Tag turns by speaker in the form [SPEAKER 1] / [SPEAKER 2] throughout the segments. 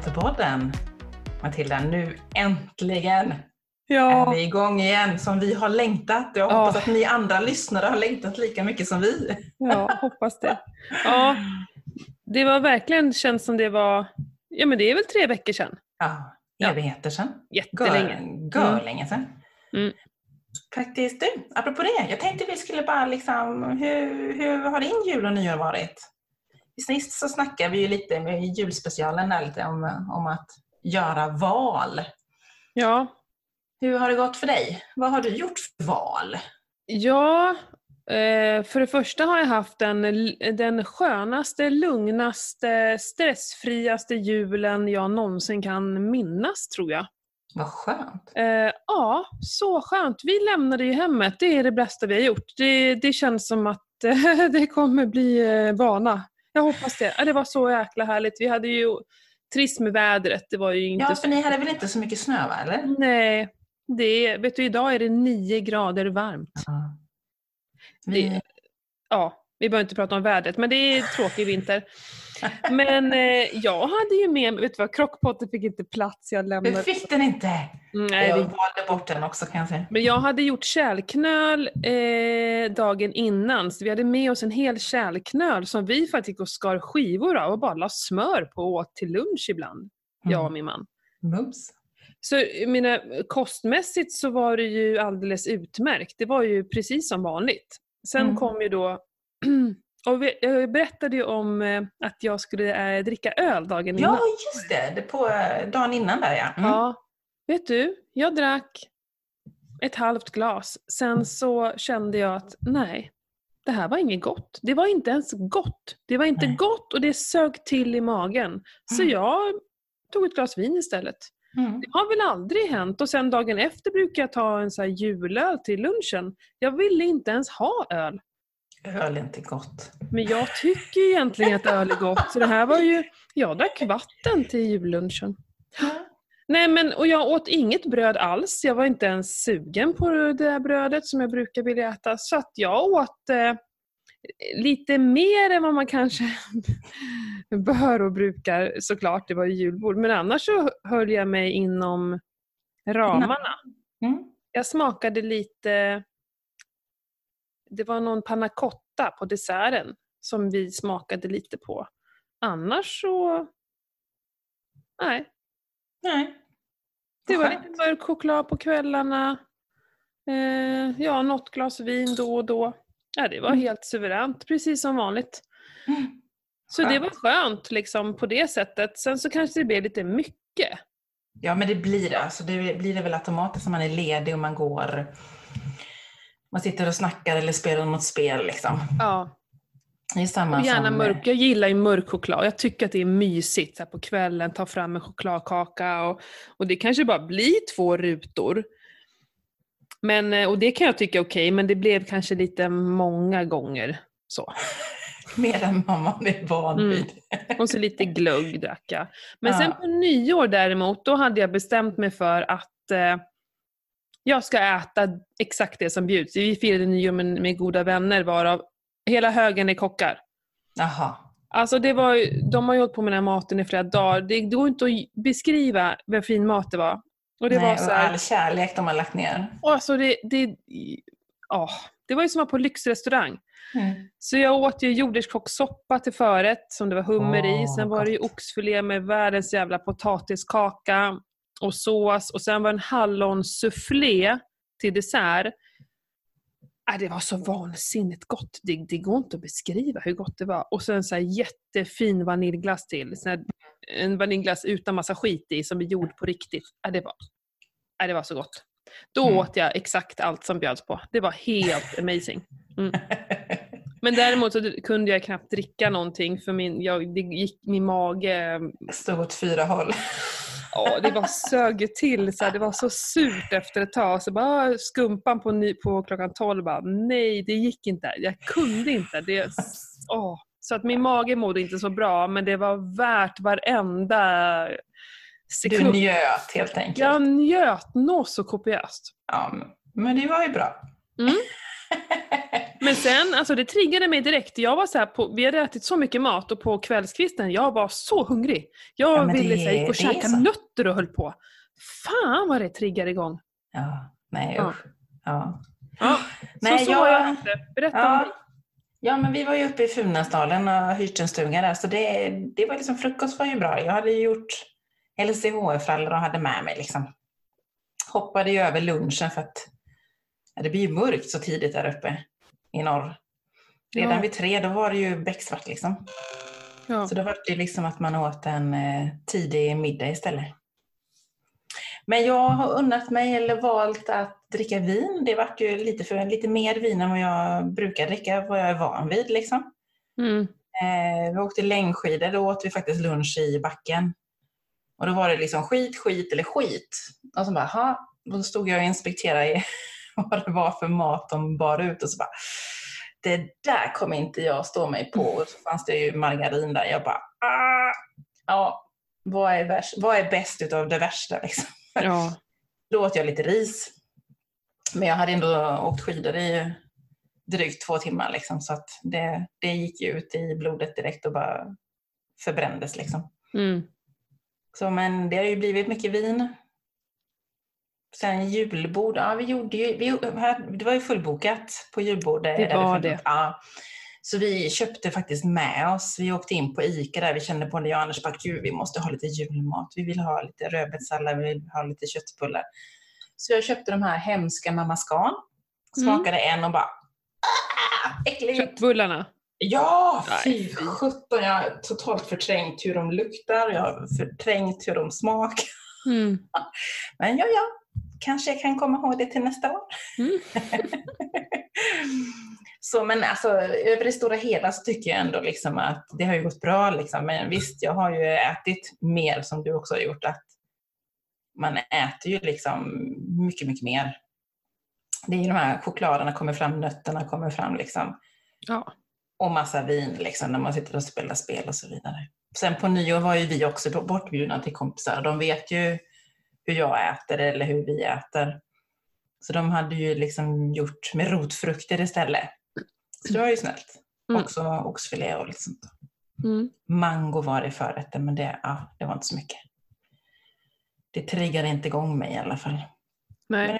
[SPEAKER 1] Barnpetopodden. Matilda, nu äntligen
[SPEAKER 2] Ja.
[SPEAKER 1] är vi igång igen som vi har längtat. Jag
[SPEAKER 2] Ja.
[SPEAKER 1] hoppas att ni andra lyssnare har längtat lika mycket som vi.
[SPEAKER 2] Ja, hoppas det. Ja, det var verkligen, känns som det var, ja men det är väl tre veckor sedan.
[SPEAKER 1] Ja,
[SPEAKER 2] Ja.
[SPEAKER 1] evigheter sedan.
[SPEAKER 2] Jättelänge.
[SPEAKER 1] Gör, gör länge sedan.
[SPEAKER 2] Mm.
[SPEAKER 1] Faktiskt du, apropå det. Jag tänkte vi skulle bara liksom, hur, hur har din jul och nyår varit? Sist så snackade vi ju lite med julspecialen där lite om, om att göra val.
[SPEAKER 2] Ja,
[SPEAKER 1] Hur har det gått för dig? Vad har du gjort för val?
[SPEAKER 2] ja eh, för det första har jag haft den, den skönaste, lugnaste, stressfriaste julen jag någonsin kan minnas tror jag.
[SPEAKER 1] Vad skönt.
[SPEAKER 2] Eh, ja, så skönt. Vi lämnade ju hemmet, det är det bästa vi har gjort. Det, det känns som att eh, det kommer bli eh, vana. Jag hoppas det. Ja, det var så jäkla härligt. Vi hade ju trist med vädret, det var ju inte
[SPEAKER 1] Ja, för ni hade väl inte så mycket snö, va? Eller?
[SPEAKER 2] Nej, det är, vet du idag är det nio grader varmt.
[SPEAKER 1] Ja. Vi,
[SPEAKER 2] Det, ja, vi behöver inte prata om vädret, men det är tråkig vinter. Men eh, jag hade ju med mig, vet du vad, krockpotten fick inte plats, jag lämnade...
[SPEAKER 1] fick den inte?
[SPEAKER 2] Mm, Nej,
[SPEAKER 1] jag
[SPEAKER 2] det
[SPEAKER 1] valde bort den också kan jag säga.
[SPEAKER 2] Men jag hade gjort kärlknöl eh, dagen innan, så vi hade med oss en hel kärlknöl som vi faktiskt gick och skar skivor av och bara la smör på och åt till lunch ibland, jag och min man.
[SPEAKER 1] Mums.
[SPEAKER 2] Så menar, kostmässigt så var det ju alldeles utmärkt. Det var ju precis som vanligt. Sen
[SPEAKER 1] Mm.
[SPEAKER 2] kom ju då, och vi- jag berättade ju om eh, att jag skulle eh, dricka öl dagen
[SPEAKER 1] Ja,
[SPEAKER 2] innan.
[SPEAKER 1] just det. det på eh, dagen innan där ja. Mm.
[SPEAKER 2] Ja, vet du, jag drack ett halvt glas. Sen så kände jag att nej, det här var inget gott. Det var inte ens gott. Det var inte
[SPEAKER 1] Nej.
[SPEAKER 2] gott och det sög till i magen. Så
[SPEAKER 1] Mm.
[SPEAKER 2] jag tog ett glas vin istället.
[SPEAKER 1] Mm.
[SPEAKER 2] Det har väl aldrig hänt. Och sen dagen efter brukar jag ta en så här julöl till lunchen. Jag ville inte ens ha öl.
[SPEAKER 1] Öl är inte gott.
[SPEAKER 2] Men jag tycker egentligen att öl är gott. Så det här var ju, jag drack vatten till jullunchen. Nej men, och jag åt inget bröd alls. Jag var inte ens sugen på det där brödet som jag brukar vilja äta. Så att jag åt eh, lite mer än vad man kanske bör och brukar såklart. Det var ju julbord. Men annars så höll jag mig inom ramarna.
[SPEAKER 1] Mm.
[SPEAKER 2] Jag smakade lite, det var någon panna cotta på desserten som vi smakade lite på. Annars så, nej.
[SPEAKER 1] Nej.
[SPEAKER 2] Det var lite mörk choklad på kvällarna. Eh, ja, något glas vin då och då. Ja, det var
[SPEAKER 1] Mm.
[SPEAKER 2] helt suveränt, precis som vanligt.
[SPEAKER 1] Mm.
[SPEAKER 2] Så det var skönt liksom på det sättet. Sen så kanske det blev lite mycket.
[SPEAKER 1] Ja, men det blir det. Alltså, det blir det väl automatiskt när man är ledig och man går man sitter och snackar eller spelar något spel. Liksom.
[SPEAKER 2] Ja,
[SPEAKER 1] Det är samma
[SPEAKER 2] och gärna
[SPEAKER 1] som,
[SPEAKER 2] mörk. Jag gillar ju mörk choklad. Jag tycker att det är mysigt så här på kvällen, ta fram en chokladkaka och, och det kanske bara blir två rutor. Men, eh, och det kan jag tycka är okej, men det blev kanske lite många gånger så.
[SPEAKER 1] Mer än vad man är van
[SPEAKER 2] Mm.
[SPEAKER 1] vid.
[SPEAKER 2] Och så lite glögg drack jag. Men
[SPEAKER 1] Ja.
[SPEAKER 2] sen på nyår däremot, då hade jag bestämt mig för att eh, jag ska äta exakt det som bjuds. Vi firade nyår med, goda vänner varav hela högen är kockar.
[SPEAKER 1] Jaha.
[SPEAKER 2] Alltså det var, de har ju hållit på med den här maten i flera dagar. Det går inte att beskriva vad fin mat det var. Och det
[SPEAKER 1] Nej,
[SPEAKER 2] var så
[SPEAKER 1] och
[SPEAKER 2] här,
[SPEAKER 1] all kärlek de har lagt ner.
[SPEAKER 2] alltså det, det, ja, det var ju som att vara på lyxrestaurang.
[SPEAKER 1] Mm.
[SPEAKER 2] Så jag åt ju jordärtskockssoppa till förrätt som det var hummer i.
[SPEAKER 1] Åh,
[SPEAKER 2] Sen var det ju oxfilé med världens jävla potatiskaka och sås. Och sen var det en hallonsufflé till dessert. Äh, det var så vansinnigt gott. Det, det går inte att beskriva hur gott det var. Och sen så här jättefin vaniljglass till. Sån här, en vaniljglass utan massa skit i som är gjord på riktigt. Äh, det, var, äh, det var så gott. Då
[SPEAKER 1] Mm.
[SPEAKER 2] åt jag exakt allt som bjöds på. Det var helt amazing. Mm. Men däremot så kunde jag knappt dricka någonting för min, jag, det gick, min mage,
[SPEAKER 1] Stod åt fyra håll.
[SPEAKER 2] Ja det var sög till så här, det var så surt efter ett tag. Så bara skumpan på, ny, på klockan 12 bara, nej det gick inte. Jag kunde inte. Det, åh. Så att min mage mådde inte så bra men det var värt varenda
[SPEAKER 1] Du
[SPEAKER 2] sekund.
[SPEAKER 1] njöt helt enkelt.
[SPEAKER 2] Jag njöt något så kopiöst.
[SPEAKER 1] Ja, men- men det var ju bra.
[SPEAKER 2] Mm. Men sen, alltså det triggade mig direkt. Jag var så här på, vi hade ätit så mycket mat och på kvällskvisten, jag var så hungrig. Jag
[SPEAKER 1] Ja,
[SPEAKER 2] ville
[SPEAKER 1] det-
[SPEAKER 2] så här, gick och
[SPEAKER 1] det
[SPEAKER 2] käka nötter och höll på. Fan vad det triggade igång.
[SPEAKER 1] Ja, nej
[SPEAKER 2] Ja.
[SPEAKER 1] usch. Ja.
[SPEAKER 2] Ja,
[SPEAKER 1] Nej,
[SPEAKER 2] så så
[SPEAKER 1] jag-
[SPEAKER 2] har jag inte. Berätta om
[SPEAKER 1] Ja.
[SPEAKER 2] dig.
[SPEAKER 1] ja, men vi var ju uppe i Funäsdalen och hyrt en stuga där, så det, det var liksom, frukost var ju bra. Jag hade gjort LCHF-frallor och hade med mig liksom. Hoppade ju över lunchen för att ja, det blir ju mörkt så tidigt där uppe i norr. Redan
[SPEAKER 2] Ja.
[SPEAKER 1] vid tre, då var det ju becksvart liksom.
[SPEAKER 2] Ja.
[SPEAKER 1] Så då var det liksom att man åt en eh, tidig middag istället. Men jag har unnat mig eller valt att dricka vin. Det vart ju lite, för, lite mer vin än vad jag brukar dricka, vad jag är van vid. Liksom.
[SPEAKER 2] Mm.
[SPEAKER 1] Eh, vi åkte längdskidor, då åt vi faktiskt lunch i backen. Och då var det liksom skit, skit eller skit. Och så bara, ha. Då stod jag och inspekterade vad det var för mat de bar ut och så bara, det där kommer inte jag stå mig på. Och så fanns det ju margarin där. Jag bara, ah, ja, vad är, värst, vad är bäst utav det värsta liksom?
[SPEAKER 2] Ja.
[SPEAKER 1] Då åt jag lite ris. Men jag hade ändå åkt skidor i drygt två timmar liksom, så att det, det gick ju ut i blodet direkt och bara förbrändes liksom.
[SPEAKER 2] Mm.
[SPEAKER 1] Så men det har ju blivit mycket vin. Sen julbord, ja vi gjorde ju, vi, det var ju fullbokat på julbordet.
[SPEAKER 2] Det var det.
[SPEAKER 1] Ja. Så vi köpte faktiskt med oss, vi åkte in på ICA där, vi kände på det, jag och Anders gud vi måste ha lite julmat, vi vill ha lite rödbetssallad, vi vill ha lite köttbullar. Så jag köpte de här hemska Mamma Scan, smakade en och bara, ah, äckligt!
[SPEAKER 2] Köttbullarna.
[SPEAKER 1] Ja, fy. sjutton. Jag har totalt förträngt hur de luktar, jag har förträngt hur de smakar.
[SPEAKER 2] Mm.
[SPEAKER 1] Men ja, ja, kanske jag kan komma ihåg det till nästa år.
[SPEAKER 2] Mm.
[SPEAKER 1] så men alltså över det stora hela så tycker jag ändå liksom att det har ju gått bra liksom. Men visst, jag har ju ätit mer som du också har gjort. Att man äter ju liksom mycket, mycket mer. Det är ju de här chokladerna kommer fram, nötterna kommer fram liksom.
[SPEAKER 2] Ja.
[SPEAKER 1] Och massa vin liksom när man sitter och spelar spel och så vidare. Sen på nyår var ju vi också bortbjudna till kompisar. De vet ju hur jag äter eller hur vi äter. Så de hade ju liksom gjort med rotfrukter istället. Så det var ju snällt.
[SPEAKER 2] Mm.
[SPEAKER 1] Också oxfilé och lite sånt.
[SPEAKER 2] Mm.
[SPEAKER 1] Mango var i förrätten men det, ja, det var inte så mycket. Det triggade inte igång mig i alla fall.
[SPEAKER 2] Nej,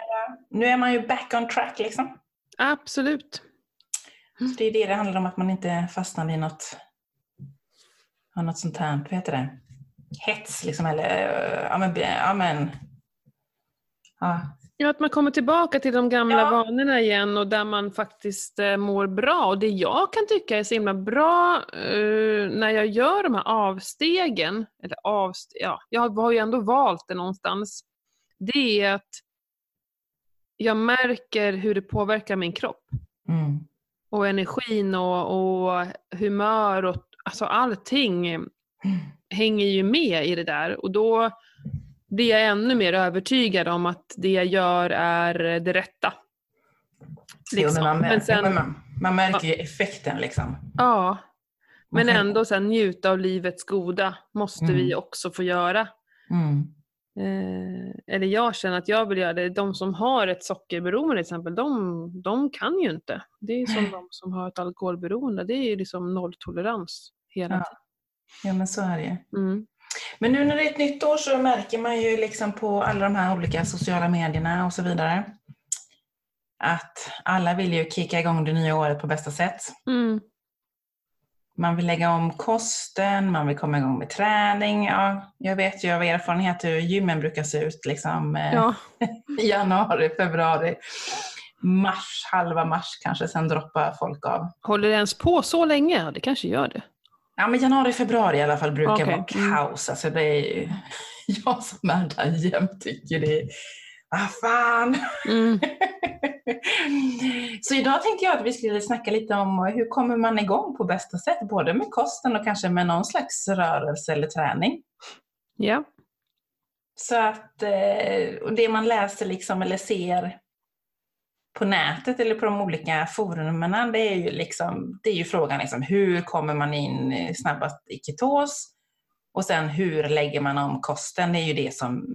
[SPEAKER 1] Nu är man ju back on track liksom.
[SPEAKER 2] absolut.
[SPEAKER 1] Så det är det det handlar om, att man inte fastnar i något, något sånt här, vad heter det? Hets liksom, eller eh, ja men, ja, men ja,
[SPEAKER 2] Ja, att man kommer tillbaka till de gamla
[SPEAKER 1] Ja.
[SPEAKER 2] vanorna igen och där man faktiskt eh, mår bra. Och det jag kan tycka är så himla bra eh, när jag gör de här avstegen, eller avst ja, jag har ju ändå valt det någonstans, det är att jag märker hur det påverkar min kropp.
[SPEAKER 1] mm,
[SPEAKER 2] Och energin och, och humör och alltså allting
[SPEAKER 1] mm,
[SPEAKER 2] hänger ju med i det där. Och då blir jag ännu mer övertygad om att det jag gör är det rätta.
[SPEAKER 1] Jo,
[SPEAKER 2] Liksom.
[SPEAKER 1] men man,
[SPEAKER 2] Men
[SPEAKER 1] mär-
[SPEAKER 2] sen-
[SPEAKER 1] men man, man märker ju effekten liksom.
[SPEAKER 2] Ja, men ändå sen njuta av livets goda måste
[SPEAKER 1] Mm.
[SPEAKER 2] vi också få göra.
[SPEAKER 1] Mm,
[SPEAKER 2] Eh, eller jag känner att jag vill göra det. De som har ett sockerberoende till exempel, de, de kan ju inte. Det är som de som har ett alkoholberoende. Det är ju liksom nolltolerans hela
[SPEAKER 1] Ja. Ja men så är det.
[SPEAKER 2] Mm.
[SPEAKER 1] Men nu när det är ett nytt år så märker man ju liksom på alla de här olika sociala medierna och så vidare att alla vill ju kicka igång det nya året på bästa sätt.
[SPEAKER 2] Mm.
[SPEAKER 1] Man vill lägga om kosten, man vill komma igång med träning. Ja, jag vet ju av erfarenhet hur gymmen brukar se ut liksom, eh,
[SPEAKER 2] Ja.
[SPEAKER 1] i januari, februari, mars, halva mars kanske, sen droppar folk av.
[SPEAKER 2] Håller det ens på så länge? Det kanske gör det.
[SPEAKER 1] Ja, men januari, februari i alla fall brukar
[SPEAKER 2] Okej,
[SPEAKER 1] vara
[SPEAKER 2] mm.
[SPEAKER 1] kaos. Alltså det är jag som är där jämt tycker det är, vad fan.
[SPEAKER 2] Mm.
[SPEAKER 1] Så idag tänkte jag att vi skulle snacka lite om hur kommer man igång på bästa sätt, både med kosten och kanske med någon slags rörelse eller träning.
[SPEAKER 2] Ja.
[SPEAKER 1] Så att, eh, och det man läser liksom eller ser på nätet eller på de olika forumen, det är ju, liksom, det är ju frågan liksom, hur kommer man in snabbast i ketos? Och sen hur lägger man om kosten? Det är ju det som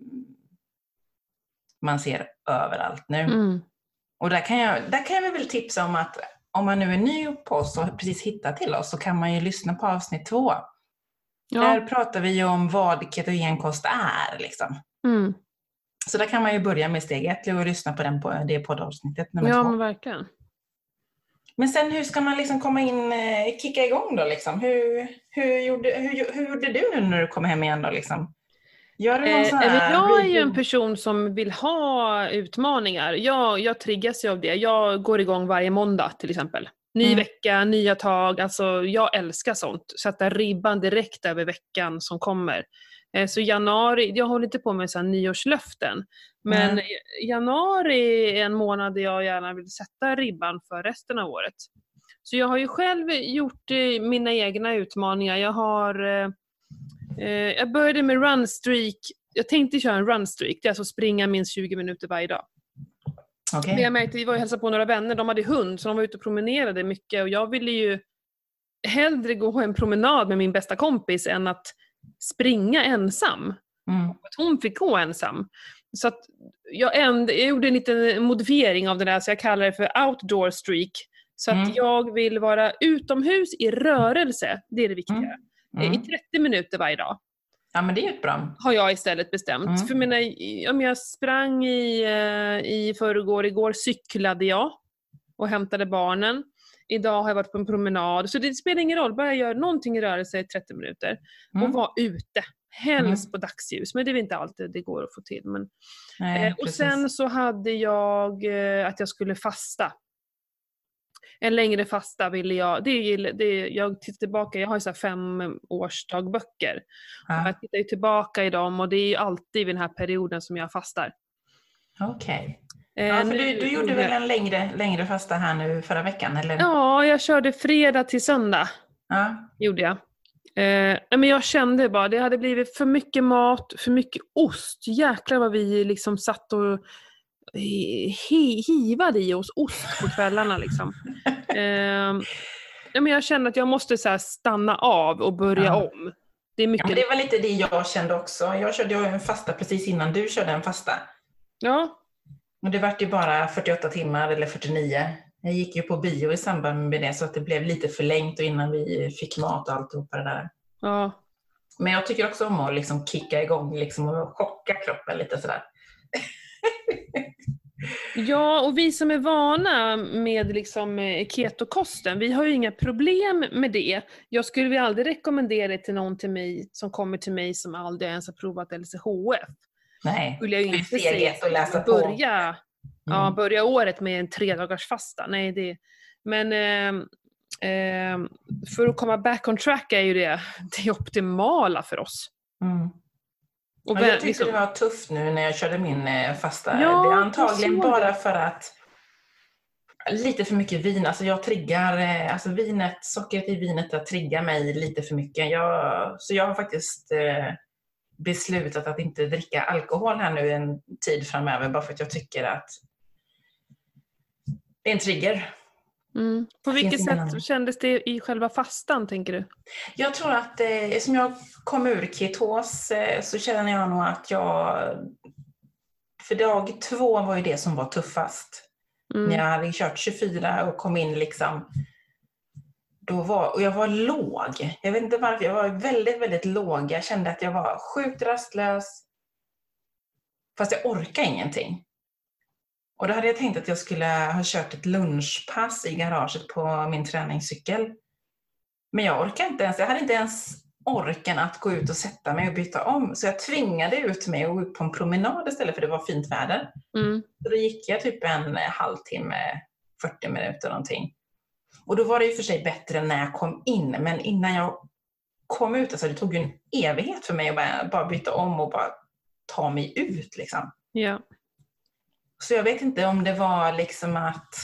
[SPEAKER 1] man ser överallt nu.
[SPEAKER 2] Mm.
[SPEAKER 1] Och där kan, jag, där kan jag väl tipsa om att om man nu är ny på oss och precis hittat till oss så kan man ju lyssna på avsnitt två.
[SPEAKER 2] Ja.
[SPEAKER 1] Där pratar vi ju om vad ketogenkost är. Liksom.
[SPEAKER 2] Mm.
[SPEAKER 1] Så där kan man ju börja med steg ett och lyssna på den på det poddavsnittet nummer
[SPEAKER 2] ja,
[SPEAKER 1] två.
[SPEAKER 2] men verkligen.
[SPEAKER 1] Men sen hur ska man liksom komma in, eh, kicka igång då liksom? Hur, hur, gjorde, hur, hur gjorde du nu när du kom hem igen då liksom? Gör du någon
[SPEAKER 2] Eh,
[SPEAKER 1] sån
[SPEAKER 2] men
[SPEAKER 1] här
[SPEAKER 2] jag är ju en person som vill ha utmaningar. Jag, jag triggas ju av det. Jag går igång varje måndag till exempel. Ny
[SPEAKER 1] Mm.
[SPEAKER 2] vecka, nya tag. Alltså, jag älskar sånt. Sätta ribban direkt över veckan som kommer. Eh, Så januari, jag håller inte på med så här nyårslöften. Men
[SPEAKER 1] Mm.
[SPEAKER 2] januari är en månad där jag gärna vill sätta ribban för resten av året. Så jag har ju själv gjort eh, mina egna utmaningar. Jag har eh, eh, jag började med runstreak. Jag tänkte köra en runstreak, det är alltså springa minst 20 minuter varje dag.
[SPEAKER 1] Okej.
[SPEAKER 2] Men jag märkte, vi var och hälsade på några vänner, de hade hund så de var ute och promenerade mycket och jag ville ju hellre gå en promenad med min bästa kompis än att springa ensam.
[SPEAKER 1] Mm.
[SPEAKER 2] Att hon fick gå ensam. Så att jag, änd- jag gjorde en liten modifiering av det där så jag kallar det för outdoor streak. Så att
[SPEAKER 1] Mm.
[SPEAKER 2] jag vill vara utomhus i rörelse, det är det viktiga.
[SPEAKER 1] Mm. Mm.
[SPEAKER 2] I 30 minuter varje dag
[SPEAKER 1] Ja men det är ju bra.
[SPEAKER 2] har jag istället bestämt.
[SPEAKER 1] Mm.
[SPEAKER 2] För menar, om jag sprang i, eh, i förrgår, igår cyklade jag och hämtade barnen. Idag har jag varit på en promenad. Så det spelar ingen roll, bara jag gör någonting i rörelse i 30 minuter.
[SPEAKER 1] Mm.
[SPEAKER 2] Och vara ute. Helst på dagsljus, men det är inte alltid det går att få till. Men,
[SPEAKER 1] Nej,
[SPEAKER 2] eh, och sen så hade jag eh, att jag skulle fasta. En längre fasta ville jag, det, det, jag tittar tillbaka, jag har ju så fem årsdagböcker.
[SPEAKER 1] Ja.
[SPEAKER 2] jag tittar ju tillbaka i dem och det är alltid vid den här perioden som jag fastar.
[SPEAKER 1] Okej. Ja, för
[SPEAKER 2] nu
[SPEAKER 1] du, du gjorde väl en längre, längre fasta här nu förra veckan eller?
[SPEAKER 2] Ja, jag körde fredag till söndag.
[SPEAKER 1] Ja.
[SPEAKER 2] Gjorde jag. Eh, men jag kände bara, det hade blivit för mycket mat, för mycket ost. Jäklar vad vi liksom satt och eh, hi, hivade i oss ost på kvällarna. Liksom. Eh, men jag kände att jag måste så stanna av och börja
[SPEAKER 1] Ja.
[SPEAKER 2] om. Det är
[SPEAKER 1] Ja,
[SPEAKER 2] mycket.
[SPEAKER 1] men det var lite det jag kände också. Jag körde ju en fasta precis innan du körde en fasta.
[SPEAKER 2] Ja,
[SPEAKER 1] Och det vart ju bara 48 timmar eller 49. Jag gick ju på bio i samband med det så att det blev lite förlängt och innan vi fick mat och alltihopa det där.
[SPEAKER 2] ja.
[SPEAKER 1] Men jag tycker också om att liksom kicka igång liksom och chocka kroppen lite sådär.
[SPEAKER 2] Ja, och vi som är vana med liksom ketokosten, vi har ju inga problem med det. Jag skulle väl aldrig rekommendera det till någon till mig, som kommer till mig som aldrig ens har provat LCHF.
[SPEAKER 1] Nej,
[SPEAKER 2] Skulle jag ju inte säga.
[SPEAKER 1] att läsa.
[SPEAKER 2] Börja, ja,
[SPEAKER 1] Mm.
[SPEAKER 2] börja året med en tre dagars fasta. Nej, det, men ehm, ehm, för att komma back on track är ju det det optimala för oss.
[SPEAKER 1] Mm.
[SPEAKER 2] Och
[SPEAKER 1] Ja, jag tyckte
[SPEAKER 2] liksom-
[SPEAKER 1] det var tufft nu när jag körde min eh, fasta.
[SPEAKER 2] Ja,
[SPEAKER 1] det är antagligen bara för att lite för mycket vin, alltså jag triggar, eh, alltså vinet, sockret i vinet triggar mig lite för mycket. Jag, så jag har faktiskt eh, beslutat att inte dricka alkohol här nu en tid framöver bara för att jag tycker att det är en trigger.
[SPEAKER 2] mm. På vilket sätt
[SPEAKER 1] annan.
[SPEAKER 2] kändes det i själva fastan, tänker du?
[SPEAKER 1] Jag tror att eh, som jag kom ur ketos eh, så känner jag nog att jag... För dag två var ju det som var tuffast.
[SPEAKER 2] Mm.
[SPEAKER 1] När jag hade kört 24 och kom in liksom. Då var, och jag var låg. Jag vet inte varför. Jag var väldigt, väldigt låg. Jag kände att jag var sjukt rastlös. Fast jag orkade ingenting. Och då hade jag tänkt att jag skulle ha kört ett lunchpass i garaget på min träningscykel. Men jag orkade inte ens. Jag hade inte ens orken att gå ut och sätta mig och byta om. Så jag tvingade ut mig och gå ut på en promenad istället för det var fint väder.
[SPEAKER 2] Mm.
[SPEAKER 1] Så då gick jag typ en halvtimme, 40 minuter någonting. Och då var det ju för sig bättre när jag kom in, men innan jag kom ut, alltså det tog ju en evighet för mig att bara, bara byta om och bara ta mig ut liksom.
[SPEAKER 2] Ja.
[SPEAKER 1] Så jag vet inte om det var liksom att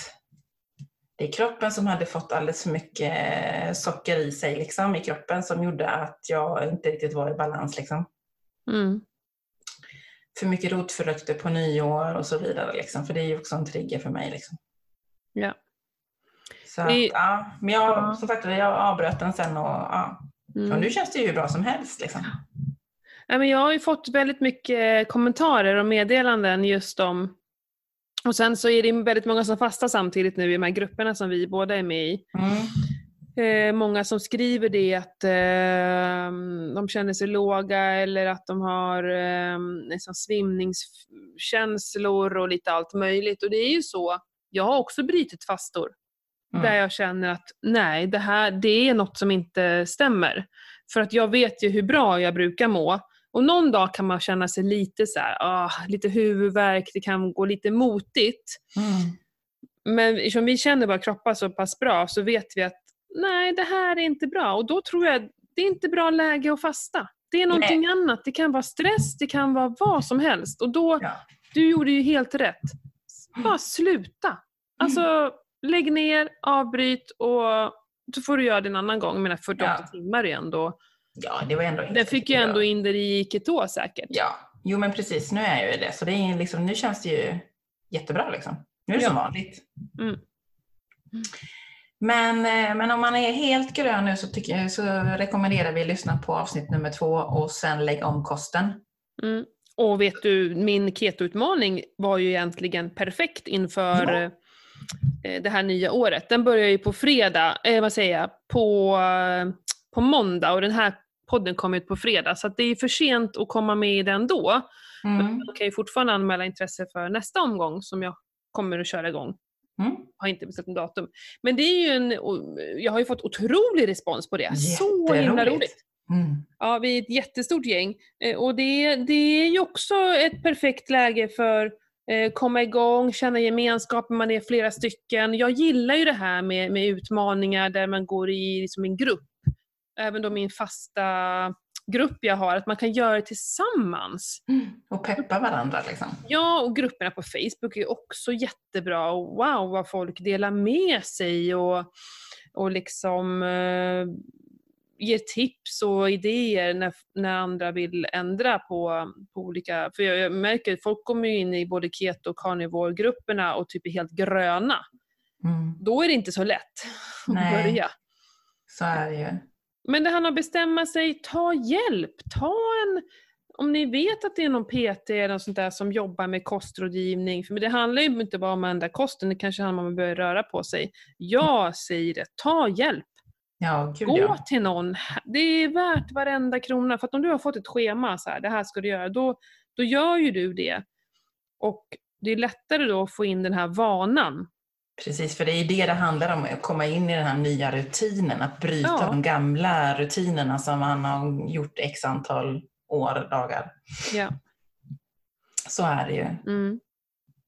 [SPEAKER 1] det är kroppen som hade fått alldeles för mycket socker i sig liksom, i kroppen som gjorde att jag inte riktigt var i balans. Liksom.
[SPEAKER 2] Mm.
[SPEAKER 1] För mycket rotfrukter på nyår och så vidare. Liksom, för det är ju också en trigger för mig. Liksom.
[SPEAKER 2] Ja.
[SPEAKER 1] Så att,
[SPEAKER 2] Det-
[SPEAKER 1] ja, men jag,
[SPEAKER 2] Ja.
[SPEAKER 1] som sagt, jag avbröt den sen och, ja.
[SPEAKER 2] Mm.
[SPEAKER 1] och nu känns det ju hur bra som helst. Liksom.
[SPEAKER 2] Nej, men jag har ju fått väldigt mycket kommentarer och meddelanden just om Och sen så är det väldigt många som fastar samtidigt nu i de här grupperna som vi båda är med i.
[SPEAKER 1] Mm.
[SPEAKER 2] Eh, många som skriver det att eh, de känner sig låga eller att de har eh, nästan svimningskänslor och lite allt möjligt. Och det är ju så, jag har också brutit fastor.
[SPEAKER 1] Mm.
[SPEAKER 2] Där jag känner att nej, det här det är något som inte stämmer. För att jag vet ju hur bra jag brukar må. Och någon dag kan man känna sig lite så här, ah, lite huvudvärk, det kan gå lite motigt.
[SPEAKER 1] Mm.
[SPEAKER 2] Men eftersom vi känner våra kroppar så pass bra så vet vi att nej, det här är inte bra. Och då tror jag det är inte bra läge att fasta. Det är någonting annat. Det kan vara stress, det kan vara vad som helst. Och då,
[SPEAKER 1] Ja.
[SPEAKER 2] du gjorde ju helt rätt. Bara sluta. Alltså, lägg ner, avbryt och så får du göra det en annan gång. Menar 48
[SPEAKER 1] Ja.
[SPEAKER 2] timmar är ändå...
[SPEAKER 1] ja, det var ändå
[SPEAKER 2] Den fick ju ändå in det i keto säkert.
[SPEAKER 1] Ja, jo men precis. Nu är jag ju det. Så det är liksom, nu känns det ju jättebra liksom. Nu är det
[SPEAKER 2] Ja.
[SPEAKER 1] som vanligt.
[SPEAKER 2] Mm.
[SPEAKER 1] Men, eh, men om man är helt grön nu så, tycker så rekommenderar vi att lyssna på avsnitt nummer två och sen lägga om kosten.
[SPEAKER 2] Mm. Och vet du, min ketoutmaning var ju egentligen perfekt inför
[SPEAKER 1] Ja.
[SPEAKER 2] Eh, det här nya året. Den börjar ju på fredag, eh, vad säger jag, på, eh, på måndag och den här podden kommer ut på fredag. Så det är för sent att komma med i den då. Men
[SPEAKER 1] Mm.
[SPEAKER 2] man kan ju fortfarande anmäla intresse för nästa omgång som jag kommer att köra igång.
[SPEAKER 1] Mm.
[SPEAKER 2] Har inte bestämt en datum. Men det är ju en, jag har ju fått otrolig respons på det. Så himla roligt.
[SPEAKER 1] Mm.
[SPEAKER 2] Ja, vi är ett jättestort gäng. Eh, Och det, det är ju också ett perfekt läge för komma igång, känna gemenskap, man är flera stycken. Jag gillar ju det här med, med utmaningar där man går i liksom en grupp. Även då min fasta grupp jag har, att man kan göra det tillsammans.
[SPEAKER 1] Och peppa varandra liksom.
[SPEAKER 2] Ja, och grupperna på Facebook är också jättebra. Och wow, vad folk delar med sig och, och liksom eh, ger tips och idéer när, när andra vill ändra på, på olika... För jag, jag märker att folk kommer in i både keto och carnivore-grupperna och typ är helt gröna.
[SPEAKER 1] Mm.
[SPEAKER 2] Då är det inte så lätt att
[SPEAKER 1] Nej.
[SPEAKER 2] börja.
[SPEAKER 1] Så är det ju.
[SPEAKER 2] Men det handlar om att bestämma sig, ta hjälp, ta en om ni vet att det är någon PT eller något sånt där som jobbar med kostrådgivning, för det handlar ju inte bara om att ändra kosten, det kanske handlar om att börja röra på sig. Jag säger det, ta hjälp.
[SPEAKER 1] Ja, gud
[SPEAKER 2] Gå
[SPEAKER 1] ja.
[SPEAKER 2] till någon. Det är värt varenda krona. För att om du har fått ett schema, så här, det här ska du göra, då, då gör ju du det. Och det är lättare då att få in den här vanan.
[SPEAKER 1] Precis, för det är det det handlar om, att komma in i den här nya rutinen, att bryta
[SPEAKER 2] Ja.
[SPEAKER 1] de gamla rutinerna som man har gjort x antal år, dagar.
[SPEAKER 2] Ja.
[SPEAKER 1] Så är det ju.
[SPEAKER 2] Mm.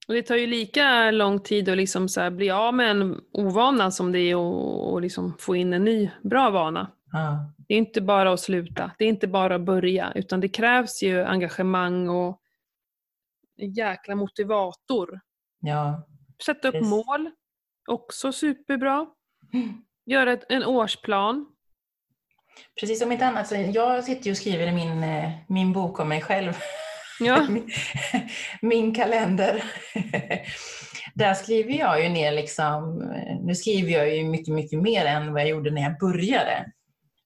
[SPEAKER 2] Och det tar ju lika lång tid att liksom så bli av med en ovana som det är att att liksom få in en ny bra vana.
[SPEAKER 1] Ja.
[SPEAKER 2] Det är inte bara att sluta, det är inte bara att börja, utan det krävs ju engagemang och en jäkla motivator.
[SPEAKER 1] ja.
[SPEAKER 2] Sätta upp
[SPEAKER 1] Precis.
[SPEAKER 2] mål, också superbra. Göra ett, en årsplan.
[SPEAKER 1] Precis som inte annat, så jag sitter ju och skriver i min, eh, min bok om mig själv.
[SPEAKER 2] Ja.
[SPEAKER 1] min, kalender. Där skriver jag ju ner liksom, nu skriver jag ju mycket, mycket mer än vad jag gjorde när jag började.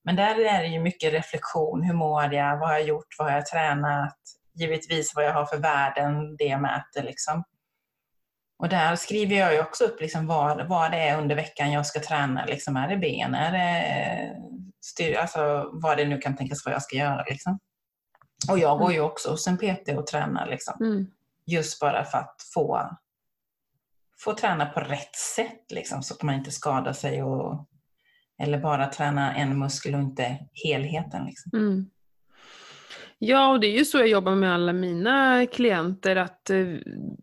[SPEAKER 1] Men där är det ju mycket reflektion. Hur mår jag? Vad har jag gjort? Vad har jag tränat? Givetvis vad jag har för värden, det jag mäter liksom. Och där skriver jag ju också upp liksom vad, vad det är under veckan jag ska träna. Liksom, är det ben? Är det styr, alltså, vad det nu kan tänkas vad jag ska göra. Liksom. Och jag går ju också hos en PT och tränar. Liksom.
[SPEAKER 2] Mm.
[SPEAKER 1] Just bara för att få, få träna på rätt sätt. Liksom, så att man inte skadar sig. Och, eller bara träna en muskel och inte helheten. Liksom.
[SPEAKER 2] Mm. Ja, och det är ju så jag jobbar med alla mina klienter, att eh,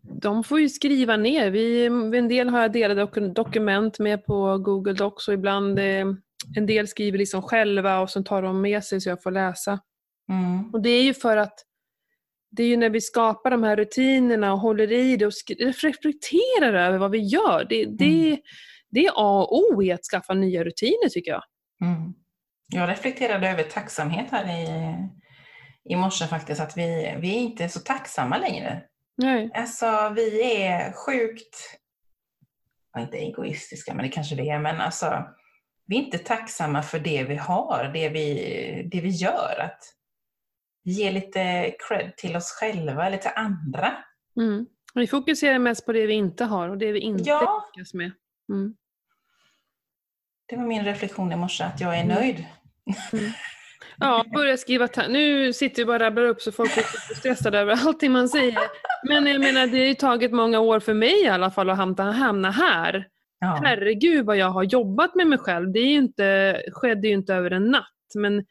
[SPEAKER 2] de får ju skriva ner. Vi, en del har jag delade dok- dokument med på Google Docs och ibland eh, en del skriver liksom själva och sen tar de med sig så jag får läsa.
[SPEAKER 1] Mm.
[SPEAKER 2] Och det är ju för att det är ju när vi skapar de här rutinerna och håller i det och reflekterar över vad vi gör. Det, det, det är A och O i att skaffa nya rutiner tycker jag.
[SPEAKER 1] Mm. Jag reflekterade över tacksamhet här i, i morse faktiskt, att vi, vi är inte så tacksamma längre.
[SPEAKER 2] Nej.
[SPEAKER 1] Alltså vi är sjukt, inte egoistiska, men det kanske vi är, men alltså vi är inte tacksamma för det vi har, det vi, det vi gör. Att ge lite cred till oss själva eller till andra.
[SPEAKER 2] Mm. Vi fokuserar mest på det vi inte har och det vi inte
[SPEAKER 1] Ja.
[SPEAKER 2] lyckas med. Mm.
[SPEAKER 1] Det var min reflektion i morse, att jag är
[SPEAKER 2] Mm.
[SPEAKER 1] nöjd.
[SPEAKER 2] Ja, börja skriva Nu sitter vi bara och rabblar upp så folk är lite stressade över allting man säger. Men jag menar, det har ju tagit många år för mig i alla fall att hamna, hamna här.
[SPEAKER 1] Ja.
[SPEAKER 2] Herregud vad jag har jobbat med mig själv. Det är inte, skedde ju inte över en natt. Men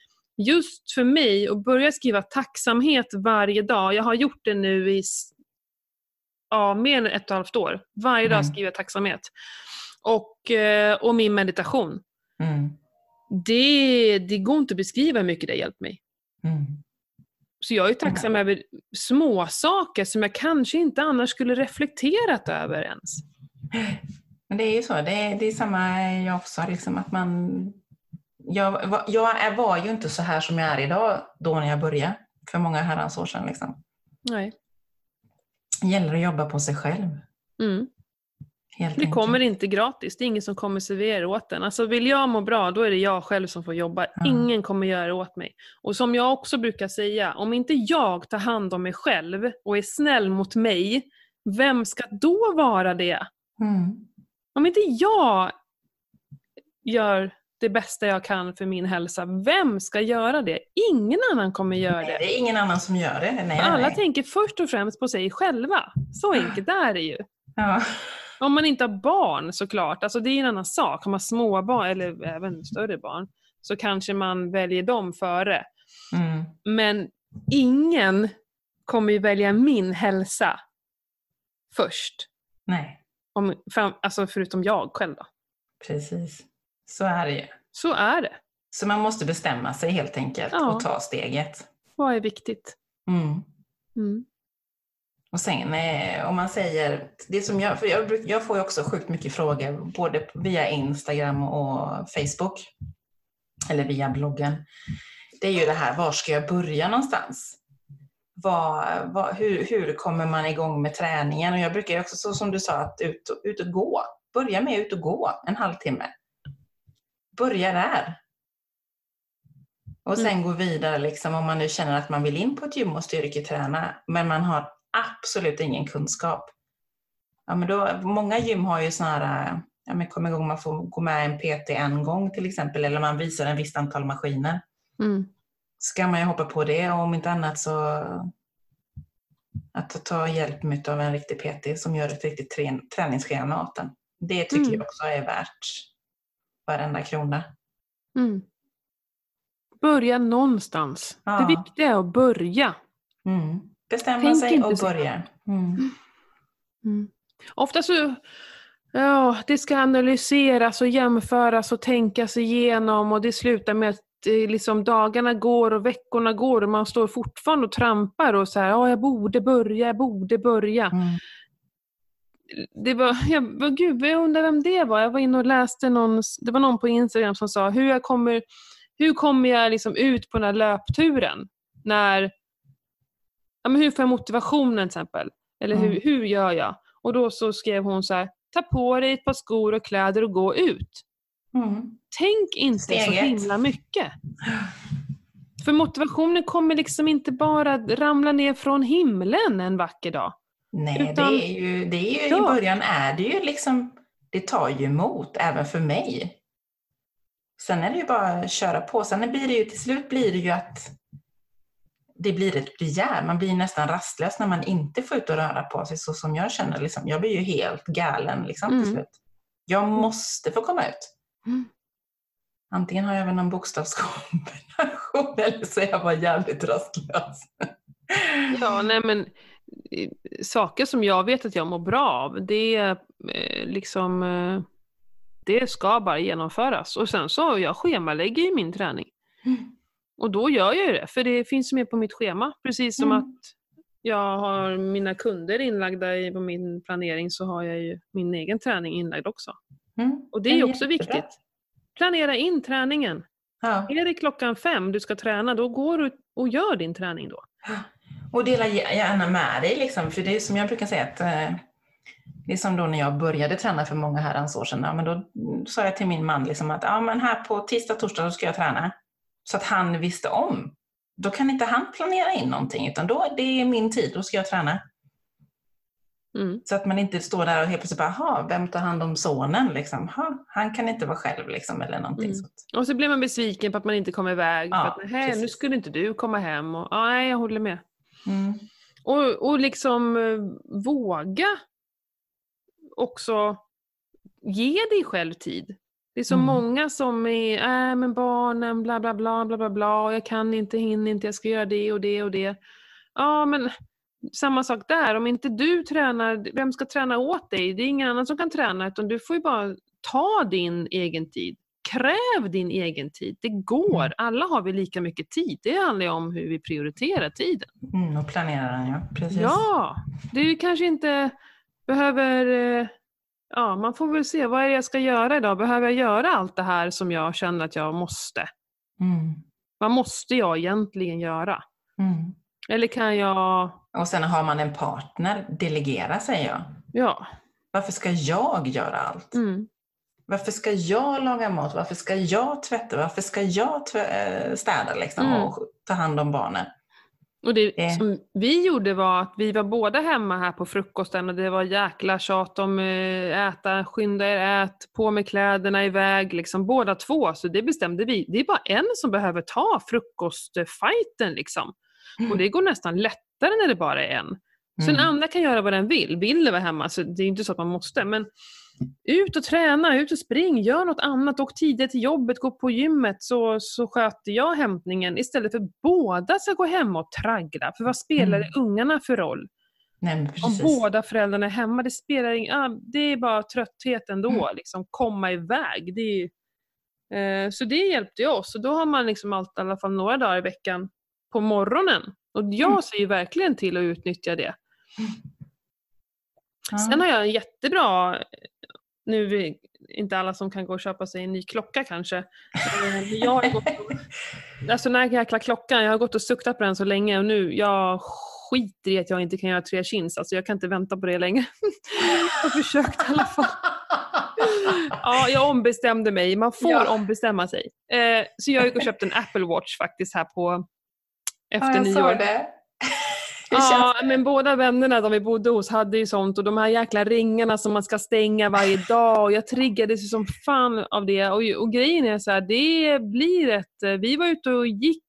[SPEAKER 2] just för mig att börja skriva tacksamhet varje dag. Jag har gjort det nu i ja, mer än ett och ett halvt år. Varje dag
[SPEAKER 1] Mm.
[SPEAKER 2] skriver jag tacksamhet. Och, eh, och min meditation.
[SPEAKER 1] Mm.
[SPEAKER 2] Det, det går inte att beskriva hur mycket det har hjälpt mig.
[SPEAKER 1] Mm.
[SPEAKER 2] Så jag är tacksam över små saker som jag kanske inte annars skulle reflekterat över ens.
[SPEAKER 1] Men det är ju så, det är, det är samma jag också, liksom att man... Jag, var- jag var ju inte så här som jag är idag då när jag började, för många herrans år sedan. Liksom.
[SPEAKER 2] Nej.
[SPEAKER 1] Det gäller att jobba på sig själv.
[SPEAKER 2] Mm.
[SPEAKER 1] Helt
[SPEAKER 2] Det
[SPEAKER 1] enkelt.
[SPEAKER 2] kommer inte gratis, det är ingen som kommer servera åt en. Alltså vill jag må bra, då är det jag själv som får jobba.
[SPEAKER 1] Ja.
[SPEAKER 2] Ingen kommer göra det åt mig. Och som jag också brukar säga, om inte jag tar hand om mig själv och är snäll mot mig, vem ska då vara det?
[SPEAKER 1] Mm.
[SPEAKER 2] Om inte jag gör det bästa jag kan för min hälsa, vem ska göra det? Ingen annan kommer göra
[SPEAKER 1] Nej,
[SPEAKER 2] det.
[SPEAKER 1] det är ingen annan som gör det. Nej,
[SPEAKER 2] Alla
[SPEAKER 1] nej.
[SPEAKER 2] tänker först och främst på sig själva. Så enkelt är det ju.
[SPEAKER 1] Ja.
[SPEAKER 2] Om man inte har barn såklart, alltså det är en annan sak. Har man små barn eller även större barn så kanske man väljer dem före.
[SPEAKER 1] Mm.
[SPEAKER 2] Men ingen kommer ju välja min hälsa först.
[SPEAKER 1] Nej,
[SPEAKER 2] Om, alltså förutom jag själv då.
[SPEAKER 1] precis. Så är det ju.
[SPEAKER 2] Så är det.
[SPEAKER 1] Så man måste bestämma sig helt enkelt
[SPEAKER 2] Ja.
[SPEAKER 1] och ta steget.
[SPEAKER 2] Vad är viktigt?
[SPEAKER 1] Mm.
[SPEAKER 2] Mm.
[SPEAKER 1] Och sen eh, om man säger, det som jag, för jag, jag får ju också sjukt mycket frågor både via Instagram och Facebook. Eller via bloggen. Det är ju det här, var ska jag börja någonstans? Vad, vad, hur, hur kommer man igång med träningen? Och jag brukar också, så som du sa, att ut, ut och gå. Börja med ut och gå en halvtimme. Börja där. Och sen gå vidare liksom, om man nu känner att man vill in på ett gym och styrketräna, men man har absolut ingen kunskap. Ja, men då, många gym har ju sådana här, ja, men kom igång, man får gå med en PT en gång till exempel, eller man visar en visst antal maskiner.
[SPEAKER 2] Mm.
[SPEAKER 1] Ska man ju hoppa på det och om inte annat så att ta- hjälp av en riktig PT som gör ett riktigt trän- träningsschema åt en. Det tycker
[SPEAKER 2] Mm.
[SPEAKER 1] jag också är värt varenda krona.
[SPEAKER 2] Mm. Börja någonstans.
[SPEAKER 1] Ja.
[SPEAKER 2] Det viktiga är att börja.
[SPEAKER 1] Mm. Bestämma
[SPEAKER 2] Tänk
[SPEAKER 1] sig och börja. Mm.
[SPEAKER 2] Mm. Ofta så, ja, det ska analyseras och jämföras och tänkas igenom och det slutar med att eh, liksom, dagarna går och veckorna går och man står fortfarande och trampar och så här, ja, jag borde börja, jag borde börja.
[SPEAKER 1] Mm.
[SPEAKER 2] Det var, jag, vad gud, jag undrar vem det var. Jag var inne och läste någon, det var någon på Instagram som sa, hur, jag kommer, hur kommer jag liksom ut på den här löpturen? När, ja, men hur får jag motivationen till exempel? Eller hur,
[SPEAKER 1] Mm.
[SPEAKER 2] hur gör jag? Och då så skrev hon så här, ta på dig ett par skor och kläder och gå ut.
[SPEAKER 1] Mm.
[SPEAKER 2] Tänk inte så
[SPEAKER 1] Steget.
[SPEAKER 2] himla mycket. För motivationen kommer liksom inte bara ramla ner från himlen en vacker dag.
[SPEAKER 1] Nej,
[SPEAKER 2] Utan-
[SPEAKER 1] det är ju, det är ju
[SPEAKER 2] Ja.
[SPEAKER 1] i början är det ju liksom, det tar ju emot även för mig. Sen är det ju bara att köra på. Sen blir det ju till slut blir det ju att det blir ett begär. Man blir nästan rastlös när man inte får ut och röra på sig så som jag känner. Liksom. Jag blir ju helt galen liksom, till
[SPEAKER 2] Mm.
[SPEAKER 1] slut. Jag måste få komma ut.
[SPEAKER 2] Mm.
[SPEAKER 1] Antingen har jag väl någon bokstavskombination eller så är jag bara jävligt rastlös.
[SPEAKER 2] Ja, nej men saker som jag vet att jag mår bra av, det är eh, liksom eh, det ska bara genomföras. Och sen så jag schemalägger ju min träning.
[SPEAKER 1] Mm.
[SPEAKER 2] Och då gör jag ju det, för det finns med på mitt schema. Precis som
[SPEAKER 1] Mm.
[SPEAKER 2] att jag har mina kunder inlagda i på min planering så har jag ju min egen träning inlagd också.
[SPEAKER 1] Mm.
[SPEAKER 2] Och det är ju också
[SPEAKER 1] jättebra.
[SPEAKER 2] viktigt. Planera in träningen.
[SPEAKER 1] Ja.
[SPEAKER 2] Är det klockan fem du ska träna, då går du och gör din träning då.
[SPEAKER 1] Och dela gärna med dig, liksom, för det är som jag brukar säga att eh, det är som då när jag började träna för många herrans år sedan. Ja, men då sa jag till min man liksom att ja, men här på tisdag, torsdag ska jag träna. Så att han visste om. Då kan inte han planera in någonting, utan då det är min tid, då ska jag träna.
[SPEAKER 2] Mm.
[SPEAKER 1] Så att man inte står där och helt plötsligt bara, "Jaha, vem tar hand om sonen? Liksom, "Ha, han kan inte vara själv liksom, eller någonting
[SPEAKER 2] Mm.
[SPEAKER 1] sånt.
[SPEAKER 2] Och så blir man besviken på att man inte kommer iväg.
[SPEAKER 1] Ja,
[SPEAKER 2] för att, "Nähä, nu skulle inte du komma hem. Och, ja, nej, jag håller med.
[SPEAKER 1] Mm.
[SPEAKER 2] Och, och liksom eh, våga också ge dig själv tid. Det är så
[SPEAKER 1] Mm.
[SPEAKER 2] många som är, äh, men barnen, bla bla bla, bla bla bla, jag kan inte, hinner inte, jag ska göra det och det och det. Ja, men samma sak där, om inte du tränar, vem ska träna åt dig? Det är ingen annan som kan träna, utan du får ju bara ta din egen tid. Kräv din egen tid. Det går.
[SPEAKER 1] Mm.
[SPEAKER 2] Alla har vi lika mycket tid. Det handlar ju om hur vi prioriterar tiden.
[SPEAKER 1] Mm, och planera den ja, precis.
[SPEAKER 2] Ja, du kanske inte behöver... eh, Ja, man får väl se. Vad är det jag ska göra idag? Behöver jag göra allt det här som jag känner att jag måste?
[SPEAKER 1] Mm.
[SPEAKER 2] Vad måste jag egentligen göra?
[SPEAKER 1] Mm.
[SPEAKER 2] Eller kan jag...
[SPEAKER 1] Och sen har man en partner, delegera säger jag.
[SPEAKER 2] Ja.
[SPEAKER 1] Varför ska jag göra allt?
[SPEAKER 2] Mm.
[SPEAKER 1] Varför ska jag laga mat? Varför ska jag tvätta? Varför ska jag eh, städa liksom,
[SPEAKER 2] Mm.
[SPEAKER 1] och ta hand om barnen?
[SPEAKER 2] Och det
[SPEAKER 1] Eh.
[SPEAKER 2] som vi gjorde var att vi var båda hemma här på frukosten och det var jäkla tjat om eh, äta, skynda er, ät, på med kläderna iväg, liksom båda två. Så det bestämde vi. Det är bara en som behöver ta frukostfighten liksom. Och det går nästan lättare när det bara är en. Så
[SPEAKER 1] Mm.
[SPEAKER 2] andra kan göra vad den vill. Vill det vara hemma, så det är inte så att man måste. Men ut och träna, ut och spring, gör något annat, åk tidigt till jobbet, gå på gymmet så, så sköter jag hämtningen istället för båda ska gå hemma och traggla. För vad spelar
[SPEAKER 1] Mm.
[SPEAKER 2] ungarna för roll?
[SPEAKER 1] Nej,
[SPEAKER 2] Om båda föräldrarna är hemma, det spelar ingen, ah, det är bara trötthet ändå,
[SPEAKER 1] Mm.
[SPEAKER 2] liksom komma iväg. Det är, ju- eh, så det hjälpte ju oss och då har man liksom allt, i alla fall några dagar i veckan på morgonen. Och jag
[SPEAKER 1] Mm.
[SPEAKER 2] ser ju verkligen till att utnyttja det.
[SPEAKER 1] Ja.
[SPEAKER 2] Sen har jag en jättebra, nu inte alla som kan gå och köpa sig en ny klocka kanske. Eh, Jag har gått och, alltså den här jäkla klockan, jag har gått och suktat på den så länge och nu, jag skiter i att jag inte kan göra tre chins. Alltså jag kan inte vänta på det längre. jag har försökt i alla fall. Ja, jag ombestämde mig. Man får
[SPEAKER 1] Ja.
[SPEAKER 2] ombestämma sig. Eh, så jag gick och köpte en Apple Watch faktiskt här på efter
[SPEAKER 1] ja, jag
[SPEAKER 2] nyår.
[SPEAKER 1] såg det.
[SPEAKER 2] Ja, men båda vännerna de vi bodde hos hade ju sånt och de här jäkla ringarna som man ska stänga varje dag och jag triggades ju som fan av det. Och, och grejen är så här, det blir ett... eh, Vi var ute och gick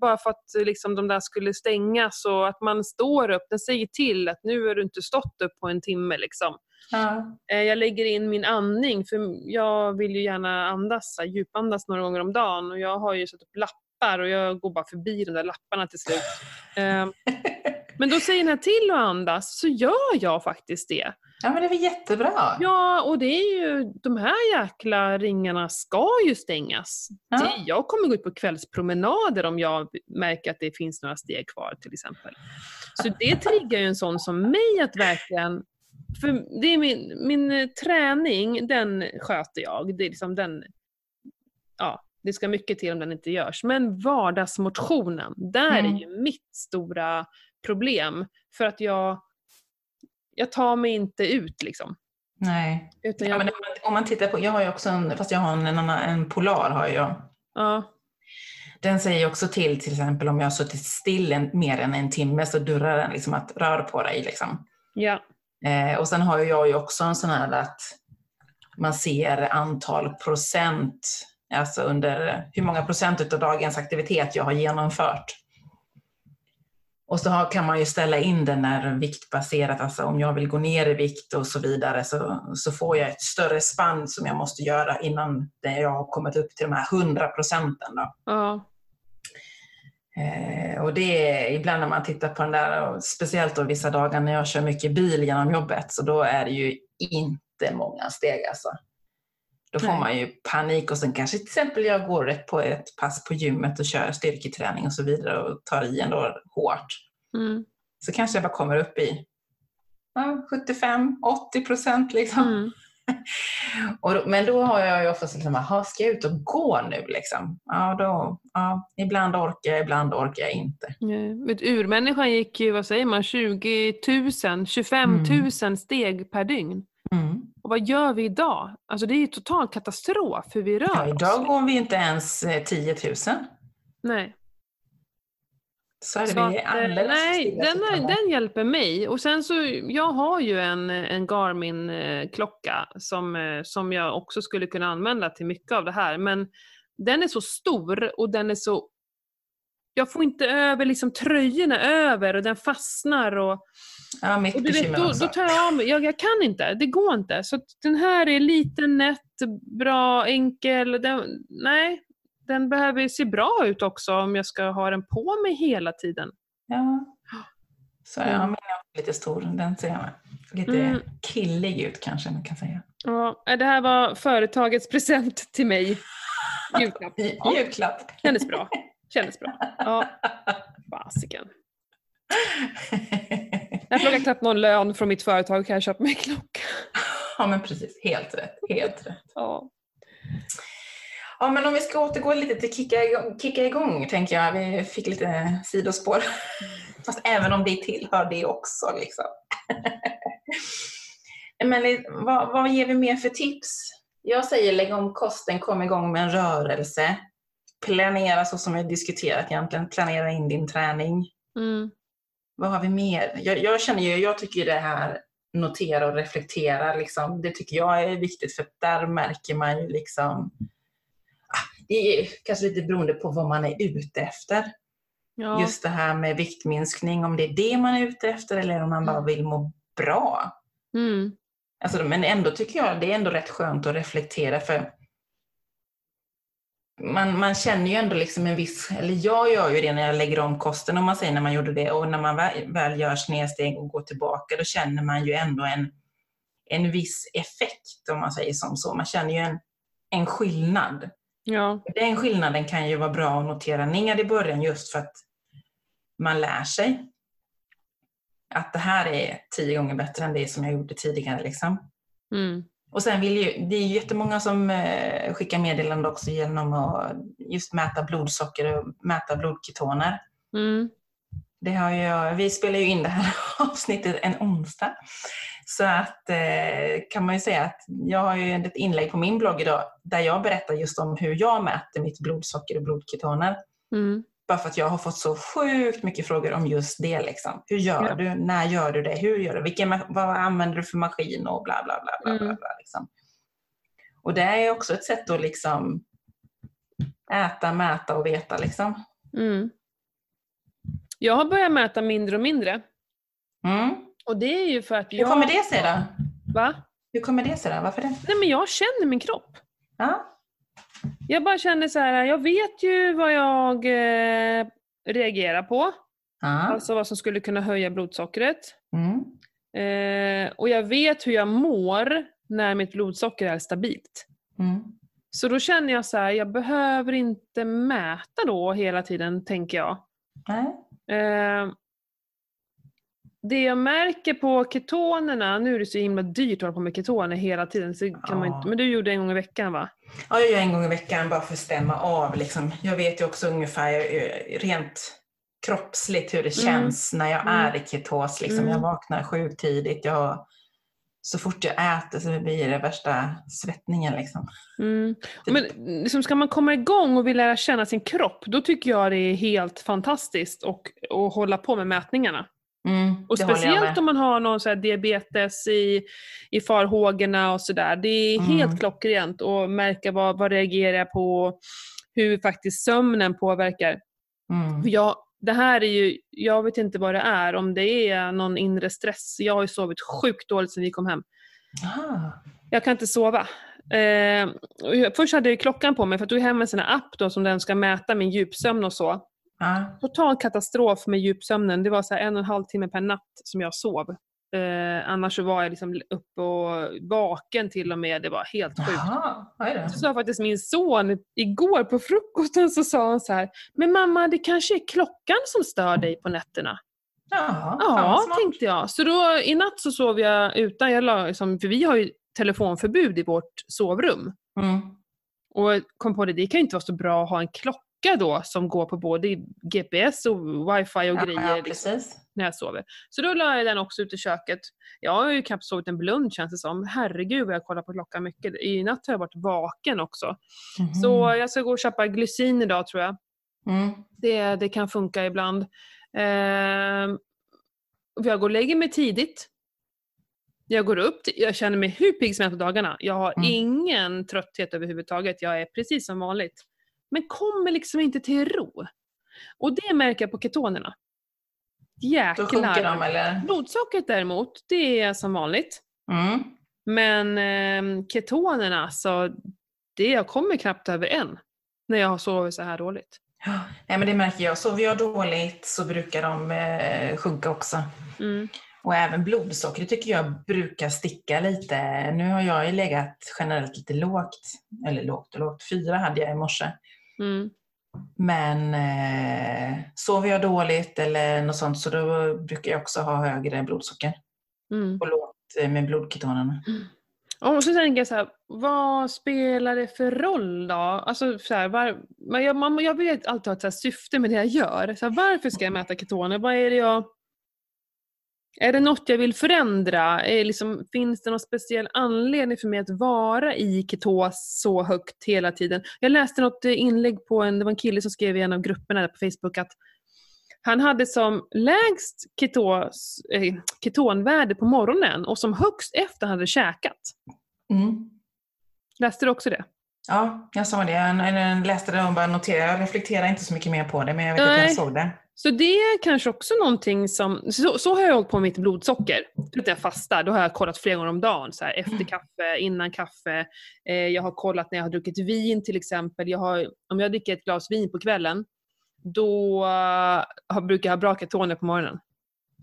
[SPEAKER 2] bara för att eh, liksom, de där skulle stängas och att man står upp, den säger till att nu har du inte stått upp på en timme liksom.
[SPEAKER 1] Ja.
[SPEAKER 2] Eh, Jag lägger in min andning, för jag vill ju gärna andas, djupandas några gånger om dagen. Och jag har ju satt upp lappar och jag går bara förbi de där lapparna till slut. Men då säger den till att andas, så gör jag faktiskt det.
[SPEAKER 1] ja, men det var jättebra.
[SPEAKER 2] Ja, och det är ju, de här jäkla ringarna ska ju stängas.
[SPEAKER 1] Ja.
[SPEAKER 2] Det, jag kommer gå ut på kvällspromenader om jag märker att det finns några steg kvar till exempel. Så det triggar ju en sån som mig att verkligen för det är min, min eh, träning, den sköter jag. Det är liksom den, ja, det ska mycket till om den inte görs. Men vardagsmotionen, där
[SPEAKER 1] Mm.
[SPEAKER 2] är ju mitt stora problem. För att jag, jag tar mig inte ut liksom.
[SPEAKER 1] Nej.
[SPEAKER 2] Utan
[SPEAKER 1] Ja,
[SPEAKER 2] jag,
[SPEAKER 1] men om man- om man tittar på, jag har ju också en, fast jag har en, en, annan, en Polar har jag.
[SPEAKER 2] ja,
[SPEAKER 1] Den säger också till, till exempel om jag har suttit still en, mer än en timme så durrar den liksom att rör på dig. Liksom.
[SPEAKER 2] ja,
[SPEAKER 1] Eh, och sen har jag ju också en sån här att man ser antal procent, alltså under hur många procent av dagens aktivitet jag har genomfört. Och så kan man ju ställa in den när viktbaserat, alltså om jag vill gå ner i vikt och så vidare så, så får jag ett större spann som jag måste göra innan jag har kommit upp till de här 100 procenten. Då.
[SPEAKER 2] ja,
[SPEAKER 1] Eh, och det är ibland när man tittar på den där, och speciellt då vissa dagar när jag kör mycket bil genom jobbet, så då är det ju inte många steg alltså. Då får
[SPEAKER 2] Nej.
[SPEAKER 1] man ju panik och sen kanske till exempel jag går ett på ett pass på gymmet och kör styrketräning och så vidare och tar i ändå hårt.
[SPEAKER 2] mm,
[SPEAKER 1] Så kanske jag bara kommer upp i ja, 75-80 procent liksom.
[SPEAKER 2] mm,
[SPEAKER 1] Och men då har jag ju oftast liksom, aha, ska jag ut och gå nu liksom? Ja, då, ja, ibland orkar jag, ibland orkar jag inte.
[SPEAKER 2] Vet, urmänniskan gick ju, vad säger man, 20 000, 25 000 steg per dygn.
[SPEAKER 1] Mm.
[SPEAKER 2] Och vad gör vi idag? Alltså det är ju total katastrof hur vi rör
[SPEAKER 1] Ja,
[SPEAKER 2] oss.
[SPEAKER 1] idag går vi inte ens eh, 10 000.
[SPEAKER 2] Nej.
[SPEAKER 1] Så
[SPEAKER 2] Så att, eh, nej, den, är, den hjälper mig. Och sen så, jag har ju en, en Garmin-klocka som, eh, som jag också skulle kunna använda till mycket av det här. Men den är så stor och den är så... Jag får inte över liksom tröjorna över och den fastnar och...
[SPEAKER 1] Ja, mitt
[SPEAKER 2] Och du vet, då,
[SPEAKER 1] också.
[SPEAKER 2] då tar jag av mig, jag, jag kan inte, det går inte. Så den här är liten, nätt, bra, enkel. Den, nej, den behöver se bra ut också om jag ska ha den på mig hela tiden.
[SPEAKER 1] Ja. Så ja,
[SPEAKER 2] Mm.
[SPEAKER 1] min är lite stor, den ser jag. Lite
[SPEAKER 2] Mm.
[SPEAKER 1] killig ut kanske man kan säga.
[SPEAKER 2] Ja, det här var företagets present till mig. Julklapp. Ja.
[SPEAKER 1] Julklapp.
[SPEAKER 2] Kändes bra. Kändes bra. Ja, fasiken. Jag plockar knappt någon lön från mitt företag kan jag köpa mig en klocka.
[SPEAKER 1] ja men precis, helt rätt. Helt rätt.
[SPEAKER 2] Ja.
[SPEAKER 1] Ja men om vi ska återgå lite till kicka igång, kicka igång tänker jag. Vi fick lite sidospår. Fast även om det tillhör det också liksom. men vad, vad ger vi mer för tips? Jag säger lägg om kosten, kom igång med en rörelse. Planera så som vi diskuterat egentligen. Planera in din träning.
[SPEAKER 2] Mm.
[SPEAKER 1] Vad har vi mer? Jag, jag känner ju, jag tycker det här notera och reflektera, liksom, det tycker jag är viktigt för där märker man ju liksom Ah, det är kanske lite beroende på vad man är ute efter.
[SPEAKER 2] Ja.
[SPEAKER 1] Just det här med viktminskning, om det är det man är ute efter eller om man bara vill må bra.
[SPEAKER 2] Mm.
[SPEAKER 1] Alltså, men ändå tycker jag det är ändå rätt skönt att reflektera för man, man känner ju ändå liksom en viss, eller jag gör ju det när jag lägger om kosten om man säger när man gjorde det och när man väl, väl gör snedsteg och går tillbaka då känner man ju ändå en, en viss effekt om man säger som så. Man känner ju en, en skillnad.
[SPEAKER 2] Ja.
[SPEAKER 1] Den skillnaden kan ju vara bra att notera ner i början just för att man lär sig att det här är tio gånger bättre än det som jag gjorde tidigare. Liksom.
[SPEAKER 2] Mm.
[SPEAKER 1] Och sen vill ju, det är ju jättemånga som eh, skickar meddelande också genom att just mäta blodsocker och mäta blodketoner.
[SPEAKER 2] Mm.
[SPEAKER 1] Det har jag, vi spelar ju in det här avsnittet en onsdag. Så att eh, kan man ju säga att jag har ju ett inlägg på min blogg idag där jag berättar just om hur jag mäter mitt blodsocker och blodketoner.
[SPEAKER 2] Mm.
[SPEAKER 1] Bara för att jag har fått så sjukt mycket frågor om just det. Liksom. Hur gör
[SPEAKER 2] Ja.
[SPEAKER 1] du? När gör du det? Hur gör du? Vilken, vad använder du för maskin? Och bla bla bla. bla, bla,
[SPEAKER 2] Mm.
[SPEAKER 1] bla liksom. Och det är också ett sätt att liksom äta, mäta och veta. Liksom.
[SPEAKER 2] Mm. Jag har börjat mäta mindre och mindre.
[SPEAKER 1] Mm.
[SPEAKER 2] Och det är ju för att
[SPEAKER 1] Hur
[SPEAKER 2] jag...
[SPEAKER 1] kommer det sig då?
[SPEAKER 2] Va?
[SPEAKER 1] Hur kommer det sig då? Varför det?
[SPEAKER 2] Nej men jag känner min kropp.
[SPEAKER 1] Ja.
[SPEAKER 2] Jag bara känner så här, jag vet ju vad jag eh, reagerar på.
[SPEAKER 1] Ja.
[SPEAKER 2] Alltså vad som skulle kunna höja blodsockret.
[SPEAKER 1] Mm.
[SPEAKER 2] Eh, och jag vet hur jag mår när mitt blodsocker är stabilt.
[SPEAKER 1] Mm.
[SPEAKER 2] Så då känner jag så här, jag behöver inte mäta då hela tiden, tänker jag.
[SPEAKER 1] Nej.
[SPEAKER 2] Eh, det jag märker på ketonerna, nu är det så himla dyrt att hålla på med ketoner hela tiden, så kan man
[SPEAKER 1] Ja.
[SPEAKER 2] inte, men du gjorde en gång i veckan va?
[SPEAKER 1] Ja, jag gör en gång i veckan bara för att stämma av. Liksom. Jag vet ju också ungefär eh, rent kroppsligt hur det
[SPEAKER 2] Mm.
[SPEAKER 1] känns när jag
[SPEAKER 2] Mm.
[SPEAKER 1] är i ketos. Liksom.
[SPEAKER 2] Mm.
[SPEAKER 1] Jag vaknar sjukt tidigt. Jag, så fort jag äter så blir det värsta svettningen. Liksom.
[SPEAKER 2] Mm. Men liksom, ska man komma igång och vill lära känna sin kropp, då tycker jag det är helt fantastiskt att hålla på med mätningarna.
[SPEAKER 1] Mm,
[SPEAKER 2] Och speciellt om man har någon så diabetes i, i farhågorna och sådär. Det är
[SPEAKER 1] Mm.
[SPEAKER 2] helt klockrent att märka vad, vad reagerar jag på, hur faktiskt sömnen påverkar.
[SPEAKER 1] Mm.
[SPEAKER 2] Jag, det här är ju, jag vet inte vad det är, om det är någon inre stress. Jag har ju sovit sjukt dåligt sedan vi kom hem.
[SPEAKER 1] Aha.
[SPEAKER 2] Jag kan inte sova. Eh, först hade jag klockan på mig för att jag tog hem en sån app då, som den ska mäta min djupsömn och så.
[SPEAKER 1] Ja.
[SPEAKER 2] Total katastrof med djupsömnen. Det var så en och en halv timme per natt som jag sov. Eh, annars så var jag liksom uppe och vaken till och med. Det var helt sjukt.
[SPEAKER 1] Då.
[SPEAKER 2] Så sa faktiskt min son igår på frukosten så sa han så här Men mamma, det kanske är klockan som stör dig på nätterna?
[SPEAKER 1] Jaha,
[SPEAKER 2] Ja,
[SPEAKER 1] smart.
[SPEAKER 2] tänkte jag. Så då i natt så sov jag utan, jag la, liksom, för vi har ju telefonförbud i vårt sovrum.
[SPEAKER 1] Mm.
[SPEAKER 2] Och kom på det, det kan ju inte vara så bra att ha en klocka då som går på både GPS och wifi och
[SPEAKER 1] Ja,
[SPEAKER 2] grejer
[SPEAKER 1] ja,
[SPEAKER 2] liksom, när jag sover. Så då la jag den också ut i köket. Jag har ju knappt sovit en blund känns det som. Herregud vad jag kollar på klockan mycket. I natt har jag varit vaken också.
[SPEAKER 1] Mhm.
[SPEAKER 2] Så jag ska gå och köpa glycin idag tror jag.
[SPEAKER 1] Mm.
[SPEAKER 2] Det, det kan funka ibland. Eh, jag går och lägger mig tidigt. Jag går upp, jag känner mig hur pigg som helst på dagarna. Jag har
[SPEAKER 1] Mm.
[SPEAKER 2] ingen trötthet överhuvudtaget. Jag är precis som vanligt. Men kommer liksom inte till ro. Och det märker jag på ketonerna.
[SPEAKER 1] Då sjunker de
[SPEAKER 2] Jäklar.
[SPEAKER 1] eller?
[SPEAKER 2] Blodsockret däremot, det är som vanligt.
[SPEAKER 1] Mm.
[SPEAKER 2] Men eh, ketonerna, alltså, det, jag kommer knappt över en. När jag har sovit så här dåligt.
[SPEAKER 1] Ja, Nej, men det märker jag. Sover jag dåligt så brukar de eh, sjunka också.
[SPEAKER 2] Mm.
[SPEAKER 1] Och även blodsockret tycker jag brukar sticka lite. Nu har jag ju legat generellt lite lågt. Eller lågt och lågt. Fyra hade jag i morse.
[SPEAKER 2] Mm.
[SPEAKER 1] Men eh, sover jag dåligt eller något sånt så då brukar jag också ha högre blodsocker.
[SPEAKER 2] Mm.
[SPEAKER 1] Och lågt eh, med blodketonerna.
[SPEAKER 2] Och så tänker jag så här, vad spelar det för roll då? Alltså, så här, var, jag, man, jag vill alltid ha ett syfte med det jag gör. Så här, varför ska jag mäta ketoner? Vad är det jag... Är det något jag vill förändra? Liksom, finns det någon speciell anledning för mig att vara i ketos så högt hela tiden? Jag läste något inlägg på en, det var en kille som skrev i en av grupperna på Facebook att han hade som lägst ketos, eh, ketonvärde på morgonen och som högst efter han hade käkat.
[SPEAKER 1] Mm.
[SPEAKER 2] Läste du också det?
[SPEAKER 1] Ja, jag sa det. Jag, läste det och bara noterade. Jag reflekterar inte så mycket mer på det, men jag vet att
[SPEAKER 2] Nej.
[SPEAKER 1] jag såg det.
[SPEAKER 2] Så det är kanske också någonting som... Så, så har jag hållit på med mitt blodsocker. För att jag fastar, då har jag kollat flera gånger om dagen. Så här, efter kaffe, innan kaffe. Eh, jag har kollat när jag har druckit vin till exempel. Jag har, om jag dricker ett glas vin på kvällen, då uh, brukar jag ha bra ketoner på morgonen.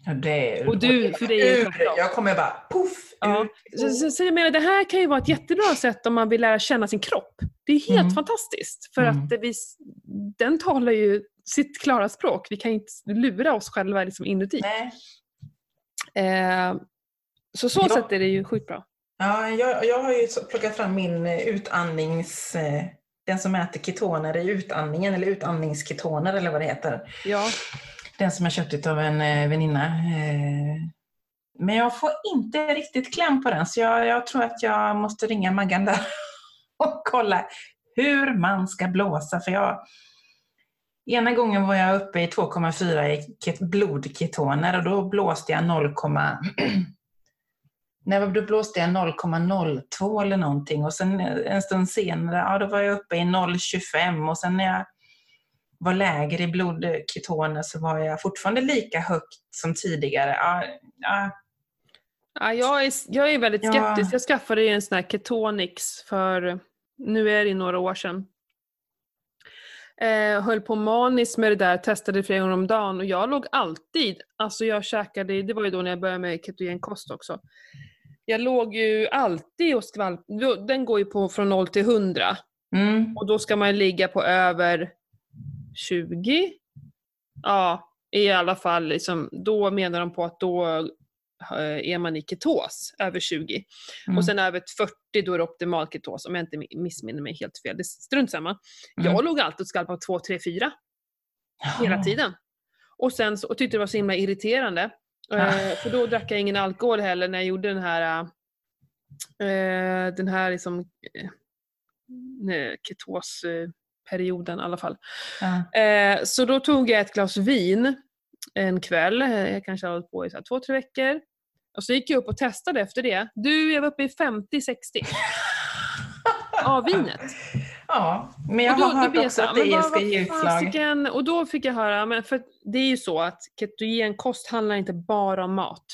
[SPEAKER 1] Ja, det är,
[SPEAKER 2] Och du- för dig är det.
[SPEAKER 1] Jag kommer bara poff!
[SPEAKER 2] Ja. Så, så, så jag menar, det här kan ju vara ett jättebra sätt om man vill lära känna sin kropp. Det är helt
[SPEAKER 1] Mm.
[SPEAKER 2] fantastiskt. För
[SPEAKER 1] Mm.
[SPEAKER 2] att det, vi, den talar ju sitt klara språk. Vi kan inte lura oss själva liksom inuti.
[SPEAKER 1] Nej.
[SPEAKER 2] Eh, så så
[SPEAKER 1] Ja.
[SPEAKER 2] sätt är det ju sjukt bra.
[SPEAKER 1] Ja, jag, jag har ju plockat fram min eh, utandnings... eh, Den som äter ketoner i utandningen, eller utandningsketoner eller vad det heter.
[SPEAKER 2] Ja.
[SPEAKER 1] Den som jag köpt av en eh, väninna. Men jag får inte riktigt kläm på den, så jag, jag tror att jag måste ringa Maggan där och kolla hur man ska blåsa. För jag, ena gången var jag uppe i 2,4 i ket- blodketoner och då blåste jag 0, Nej, då blåste jag 0,02 eller någonting och sen en stund senare, ja då var jag uppe i 0,25 och sen när jag var lägre i blodketoner så var jag fortfarande lika högt som tidigare. Ja, ja,
[SPEAKER 2] Ja, jag, är, jag är väldigt
[SPEAKER 1] Ja.
[SPEAKER 2] skeptisk. Jag skaffade ju en sån här Ketonix för, nu är det några år sedan. Eh, höll på maniskt med det där, testade flera gånger om dagen och jag låg alltid, alltså jag käkade, det var ju då när jag började med ketogenkost också. Jag låg ju alltid och skvalp, den går ju på från 0 till 100
[SPEAKER 1] mm,
[SPEAKER 2] och då ska man ligga på över 20. Ja, i alla fall, liksom, då menar de på att då är man i ketos, över 20.
[SPEAKER 1] mm,
[SPEAKER 2] Och sen över 40 då är det optimal ketos, om jag inte mi- missminner mig helt fel. Det är strunt samma.
[SPEAKER 1] Mm.
[SPEAKER 2] Jag låg alltid och skalpade på 2, 3, 4 hela tiden. Och sen så, och tyckte det var så himla irriterande. Eh, för då drack jag ingen alkohol heller när jag gjorde den här eh, den här liksom eh, nej, ketosperioden i alla fall.
[SPEAKER 1] Ja.
[SPEAKER 2] Eh, så då tog jag ett glas vin en kväll, eh, jag kanske har hållit på i så två, tre veckor. Och så gick jag upp och testade efter det. Du, jag var uppe i 50-60 av vinet.
[SPEAKER 1] ja, men jag
[SPEAKER 2] Och då-
[SPEAKER 1] har
[SPEAKER 2] då
[SPEAKER 1] hört
[SPEAKER 2] jag
[SPEAKER 1] också att det ska ge utslag.
[SPEAKER 2] Och då fick jag höra, men för det är ju så att ketogenkost handlar inte bara om mat.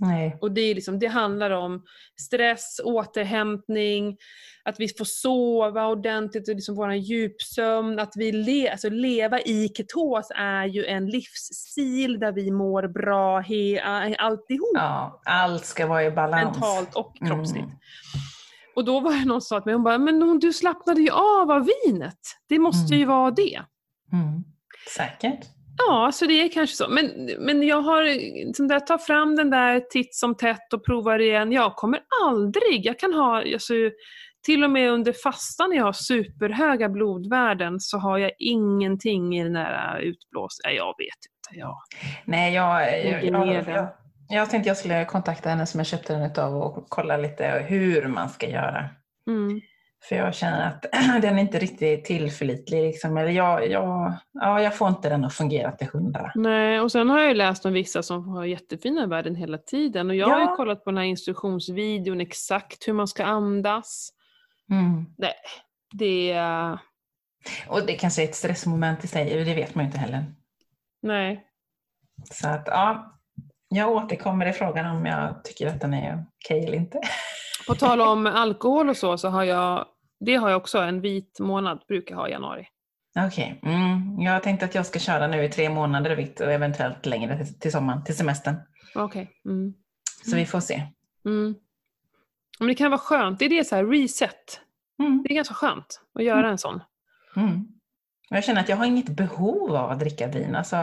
[SPEAKER 1] Nej.
[SPEAKER 2] Och det, är liksom, det handlar om stress, återhämtning, att vi får sova ordentligt, och liksom vår djupsömn, att vi le, alltså leva i ketos är ju en livsstil där vi mår bra, he, alltihop,
[SPEAKER 1] Ja, allt ska vara i balans.
[SPEAKER 2] mentalt och kroppsligt.
[SPEAKER 1] Mm.
[SPEAKER 2] Och då var det någon som sa till mig, hon bara, men du slappnade ju av av vinet. Det måste ju vara det.
[SPEAKER 1] Mm. Säkert.
[SPEAKER 2] Ja, så det är kanske så. Men, men jag har liksom där, ta fram den där titt som tätt och prova det igen. Jag kommer aldrig, jag kan ha, alltså, till och med under fastan när jag har superhöga blodvärden så har jag ingenting i den där utblås... Nej, jag vet inte. Ja.
[SPEAKER 1] Nej, jag, jag, jag, jag, jag, jag tänkte jag skulle kontakta henne som jag köpte den utav och kolla lite hur man ska göra.
[SPEAKER 2] Mm.
[SPEAKER 1] För jag känner att den är inte riktigt tillförlitlig. Liksom. Eller jag, jag, ja, jag får inte den att fungera till hundra.
[SPEAKER 2] Nej, och sen har jag ju läst om vissa som har jättefina värden hela tiden. Och jag har ju
[SPEAKER 1] Ja.
[SPEAKER 2] kollat på den här instruktionsvideon exakt hur man ska andas.
[SPEAKER 1] Mm.
[SPEAKER 2] Nej, det är...
[SPEAKER 1] Och det kanske är ett stressmoment i sig, det vet man ju inte heller.
[SPEAKER 2] Nej.
[SPEAKER 1] Så att ja, jag återkommer i frågan om jag tycker att den är okej eller inte.
[SPEAKER 2] På tal om alkohol och så, så har jag, det har jag också, en vit månad brukar jag ha i januari.
[SPEAKER 1] Okej, mm. jag tänkte att jag ska köra nu i tre månader vitt och eventuellt längre till, till sommaren, till semestern.
[SPEAKER 2] Okej. Mm.
[SPEAKER 1] Så vi får se.
[SPEAKER 2] Mm. Men det kan vara skönt, det är det så här, reset.
[SPEAKER 1] Mm.
[SPEAKER 2] Det är ganska skönt att göra en sån.
[SPEAKER 1] Mm. Jag känner att jag har inget behov av att dricka vin. Alltså,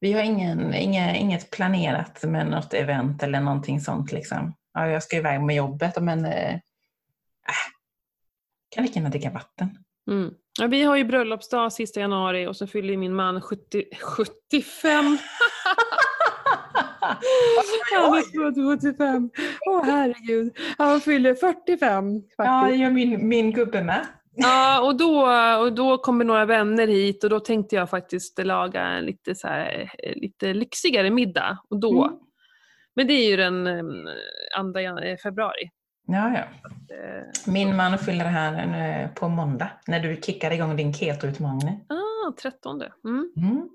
[SPEAKER 1] vi har ingen, inga, inget planerat med något event eller någonting sånt. Liksom. Ja, jag ska iväg med jobbet, men äh, kan lika gärna dricka vatten.
[SPEAKER 2] Mm. Ja, vi har ju bröllopsdag sista januari och så fyller min man 70, 75. Han är född 75. Åh herregud. Han fyller 45
[SPEAKER 1] Ja,
[SPEAKER 2] faktiskt.
[SPEAKER 1] det gör min, min gubbe med.
[SPEAKER 2] Ja, och då, och då kommer några vänner hit och då tänkte jag faktiskt laga en lite, så här, eh, lite lyxigare middag. Och då,
[SPEAKER 1] Mm.
[SPEAKER 2] Men det är ju den eh, 2 jan- februari.
[SPEAKER 1] Ja, ja.
[SPEAKER 2] Eh,
[SPEAKER 1] Min man fyller här nu på måndag när du kickar igång din keto-utmaning.
[SPEAKER 2] Ah, 13. Mm.
[SPEAKER 1] Mm.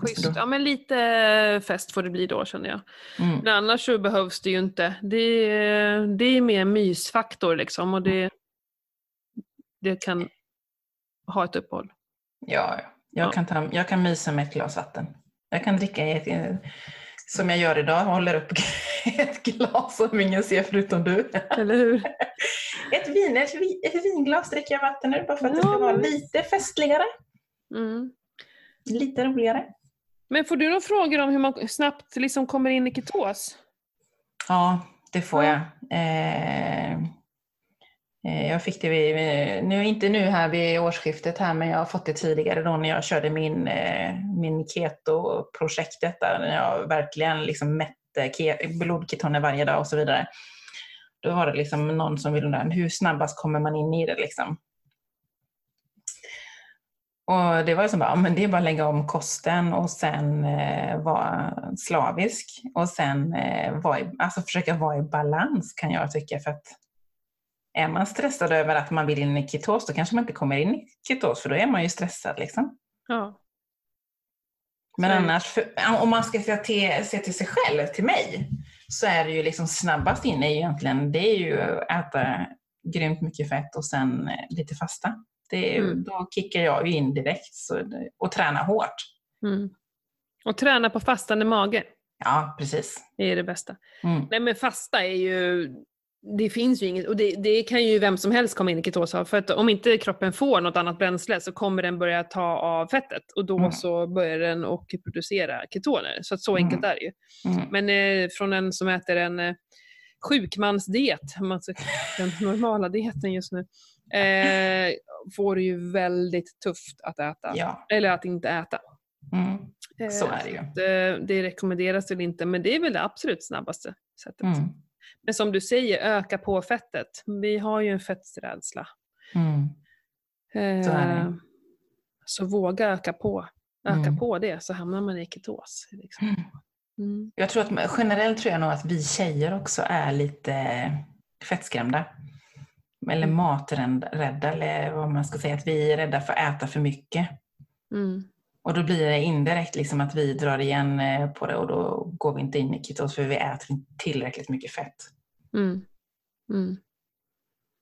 [SPEAKER 2] Schysst. Ja, men lite fest får det bli då känner jag.
[SPEAKER 1] Mm.
[SPEAKER 2] Men annars så behövs det ju inte. Det, är- det är mer mysfaktor liksom och det, det kan ha ett uppehåll.
[SPEAKER 1] Ja, ja. jag,
[SPEAKER 2] Ja.
[SPEAKER 1] Kan ta, jag kan mysa med ett glas vatten. Jag kan dricka i ett, eh, som jag gör idag, håller upp ett glas som ingen ser förutom du.
[SPEAKER 2] Eller hur?
[SPEAKER 1] Ett, vin, ett, ett vinglas dricker jag vatten ur bara för att det ska vara lite festligare,
[SPEAKER 2] Mm.
[SPEAKER 1] lite roligare.
[SPEAKER 2] Men får du några frågor om hur man snabbt liksom kommer in i ketos?
[SPEAKER 1] Ja, det får
[SPEAKER 2] Ja.
[SPEAKER 1] jag. Eh, Eh, jag fick det vid, eh, nu, inte nu här vid årsskiftet här, men jag har fått det tidigare då när jag körde min, eh, min keto-projektet där, när jag verkligen liksom mätte ke- blodketoner varje dag och så vidare. Då var det liksom någon som ville undra, hur snabbast kommer man in i det liksom? Och det var som bara, men det är bara att lägga om kosten och sen eh, vara slavisk och sen eh, var i, alltså försöka vara i balans kan jag tycka. För att är man stressad över att man vill in i ketos, då kanske man inte kommer in i ketos, för då är man ju stressad. Liksom.
[SPEAKER 2] Ja.
[SPEAKER 1] Men
[SPEAKER 2] Så-
[SPEAKER 1] annars, för, om man ska se till, se till sig själv, till mig, så är det ju liksom snabbast in ju egentligen, det är ju att äta grymt mycket fett och sen eh, lite fasta. Det
[SPEAKER 2] Mm.
[SPEAKER 1] Då kickar jag ju in direkt så, det- och tränar hårt.
[SPEAKER 2] Mm. Och träna på fastande mage
[SPEAKER 1] Ja, precis.
[SPEAKER 2] är det bästa.
[SPEAKER 1] Mm.
[SPEAKER 2] Nej men fasta är ju, det finns ju inget, och det, det kan ju vem som helst komma in i ketos av. För att om inte kroppen får något annat bränsle så kommer den börja ta av fettet och då
[SPEAKER 1] Mm.
[SPEAKER 2] så börjar den och producera ketoner. Så att så
[SPEAKER 1] Mm.
[SPEAKER 2] enkelt är det ju.
[SPEAKER 1] Mm.
[SPEAKER 2] Men eh, från en som äter en eh, sjukmansdiet, den normala dieten just nu, eh, får det ju väldigt tufft att äta.
[SPEAKER 1] Ja,
[SPEAKER 2] Eller att inte äta.
[SPEAKER 1] mm.
[SPEAKER 2] Eh,
[SPEAKER 1] så är det ju.
[SPEAKER 2] det, det rekommenderas väl inte, men det är väl det absolut snabbaste sättet. Men som du säger, öka på fettet. Vi har ju en fetträdsla.
[SPEAKER 1] Mm.
[SPEAKER 2] Eh,
[SPEAKER 1] Så det.
[SPEAKER 2] så våga öka på. Öka
[SPEAKER 1] Mm.
[SPEAKER 2] på det så hamnar man i ketos. Liksom.
[SPEAKER 1] Mm.
[SPEAKER 2] Mm.
[SPEAKER 1] Jag tror att generellt tror jag nog att vi tjejer också är lite fettskrämda. Eller
[SPEAKER 2] Mm.
[SPEAKER 1] maträdda, eller vad man ska säga, att vi är rädda för att äta för mycket.
[SPEAKER 2] Mm.
[SPEAKER 1] Och då blir det indirekt liksom att vi drar igen eh, på det och då går vi inte in i ketos för vi äter inte tillräckligt mycket fett.
[SPEAKER 2] Mm. Mm.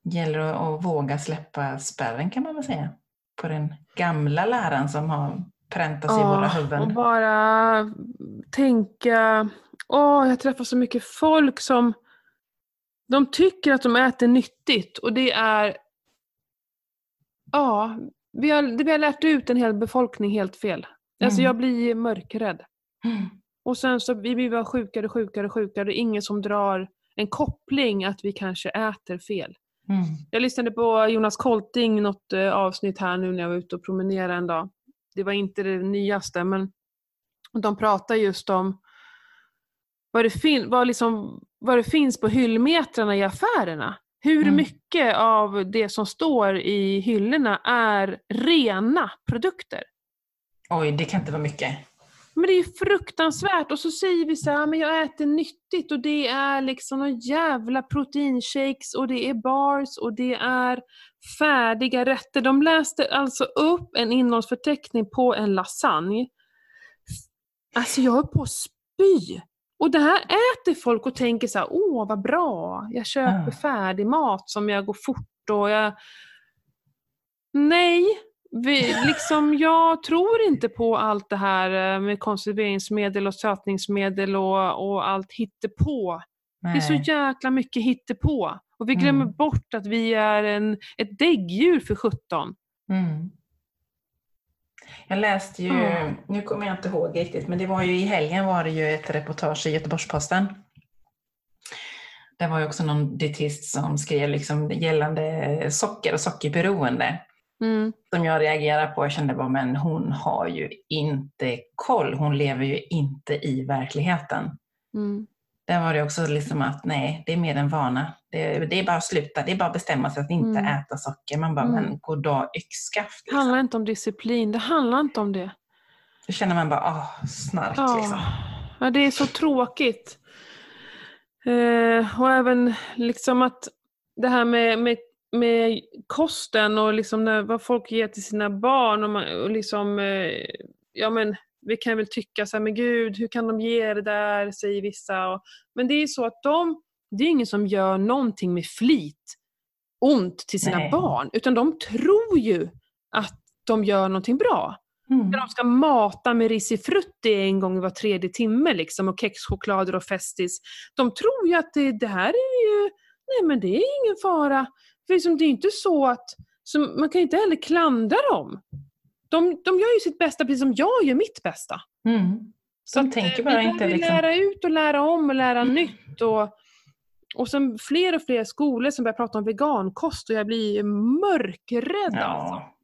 [SPEAKER 1] Gäller att, våga släppa spärren kan man väl säga. På den gamla läran som har präntats i våra
[SPEAKER 2] och
[SPEAKER 1] huvuden.
[SPEAKER 2] bara tänka, åh jag träffar så mycket folk som de tycker att de äter nyttigt och det är, ja, vi har, vi har lärt ut en hel befolkning helt fel. Alltså
[SPEAKER 1] Mm.
[SPEAKER 2] jag blir mörkrädd.
[SPEAKER 1] Mm.
[SPEAKER 2] Och sen så vi blir bara sjukare, sjukare, sjukare. Det är ingen som drar en koppling att vi kanske äter fel.
[SPEAKER 1] Mm.
[SPEAKER 2] Jag lyssnade på Jonas Kolting, något eh, avsnitt här nu när jag var ute och promenerade en dag. Det var inte det nyaste, men de pratar just om vad det, fin- vad liksom, vad det finns på hyllmetrarna i affärerna. Hur
[SPEAKER 1] Mm.
[SPEAKER 2] mycket av det som står i hyllorna är rena produkter?
[SPEAKER 1] Oj, det kan inte vara mycket.
[SPEAKER 2] Men det är ju fruktansvärt och så säger vi så här, men jag äter nyttigt och det är liksom några jävla proteinshakes och det är bars och det är färdiga rätter. De läste alltså upp en innehållsförteckning på en lasagne. Alltså jag höll på att spy. Och det här äter folk och tänker så här, åh vad bra, jag köper färdig mat som jag går fort och jag... Nej, vi, liksom, jag tror inte på allt det här eh, med konserveringsmedel och sötningsmedel och, och allt hittepå. Det är så
[SPEAKER 1] Nej.
[SPEAKER 2] jäkla mycket hittepå. Och vi glömmer
[SPEAKER 1] Mm.
[SPEAKER 2] bort att vi är en, ett däggdjur för 17.
[SPEAKER 1] Mm. Jag läste ju,
[SPEAKER 2] Ja.
[SPEAKER 1] nu kommer jag inte ihåg riktigt, men det var ju i helgen var det ju ett reportage i Göteborgs-Posten. Det var ju också någon dietist som skrev liksom gällande socker och sockerberoende.
[SPEAKER 2] Mm.
[SPEAKER 1] Som jag reagerar på. Jag kände bara, men hon har ju inte koll. Hon lever ju inte i verkligheten.
[SPEAKER 2] Mm.
[SPEAKER 1] Där var det också liksom att nej, det är mer en vana. Det, det är bara att sluta. Det är bara att bestämma sig att inte
[SPEAKER 2] Mm.
[SPEAKER 1] äta socker. Man bara,
[SPEAKER 2] Mm.
[SPEAKER 1] men goddag yxskaft.
[SPEAKER 2] Det
[SPEAKER 1] Liksom.
[SPEAKER 2] handlar inte om disciplin, det handlar inte om det.
[SPEAKER 1] Då känner man bara, ah, snark
[SPEAKER 2] Ja.
[SPEAKER 1] liksom.
[SPEAKER 2] ja, det är så tråkigt. Eh, och även liksom att det här med, med, med kosten och liksom när, vad folk ger till sina barn och, man, och liksom, eh, ja men vi kan väl tycka så här, men gud, hur kan de ge det där, säger vissa. Och, men det är ju så att de, det är ingen som gör någonting med flit ont till sina
[SPEAKER 1] Nej.
[SPEAKER 2] barn, utan de tror ju att de gör någonting bra.
[SPEAKER 1] Mm.
[SPEAKER 2] De ska mata med risifrutti en gång var tredje timme liksom, och kexchoklader och Festis. De tror ju att det, det här är ju, nej men det är ingen fara. För liksom, det är inte så att, så man kan inte heller klandra dem. De, de gör ju sitt bästa precis som jag gör mitt bästa.
[SPEAKER 1] Mm.
[SPEAKER 2] Så
[SPEAKER 1] De
[SPEAKER 2] att,
[SPEAKER 1] tänker
[SPEAKER 2] eh,
[SPEAKER 1] bara
[SPEAKER 2] vi
[SPEAKER 1] inte
[SPEAKER 2] behöver
[SPEAKER 1] liksom-
[SPEAKER 2] lära ut och lära om och lära
[SPEAKER 1] Mm.
[SPEAKER 2] nytt. Och, och sen fler och fler skolor som börjar prata om vegankost och jag blir mörkrädd alltså.
[SPEAKER 1] Ja.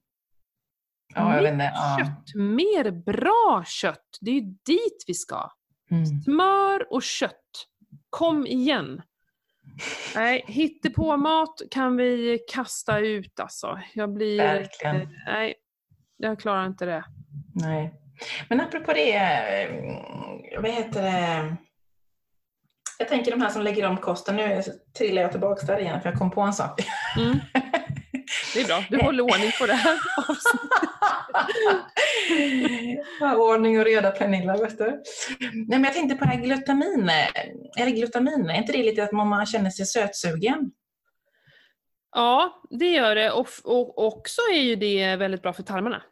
[SPEAKER 1] Ja, jag vet inte. Ja.
[SPEAKER 2] Kött, mer bra kött. Det är ju dit vi ska.
[SPEAKER 1] Mm.
[SPEAKER 2] Smör och kött. Kom igen. Nej, hittepå-mat kan vi kasta ut alltså. Jag blir...
[SPEAKER 1] Verkligen.
[SPEAKER 2] Nej, jag klarar inte det.
[SPEAKER 1] Nej. Men apropå det, eh, vad heter det? Jag tänker de här som lägger om kosten, nu trillar jag tillbaka där igen för jag kom på en sak.
[SPEAKER 2] Mm. Det är bra, du håller ordning på det här avsnittet.
[SPEAKER 1] Ordning och reda Pernilla, vet du. Nej, men jag tänkte på det här glutamin, eller glutamin, är inte det lite att man känner sig sötsugen?
[SPEAKER 2] Ja, det gör det. Och, och också är ju det väldigt bra för tarmarna.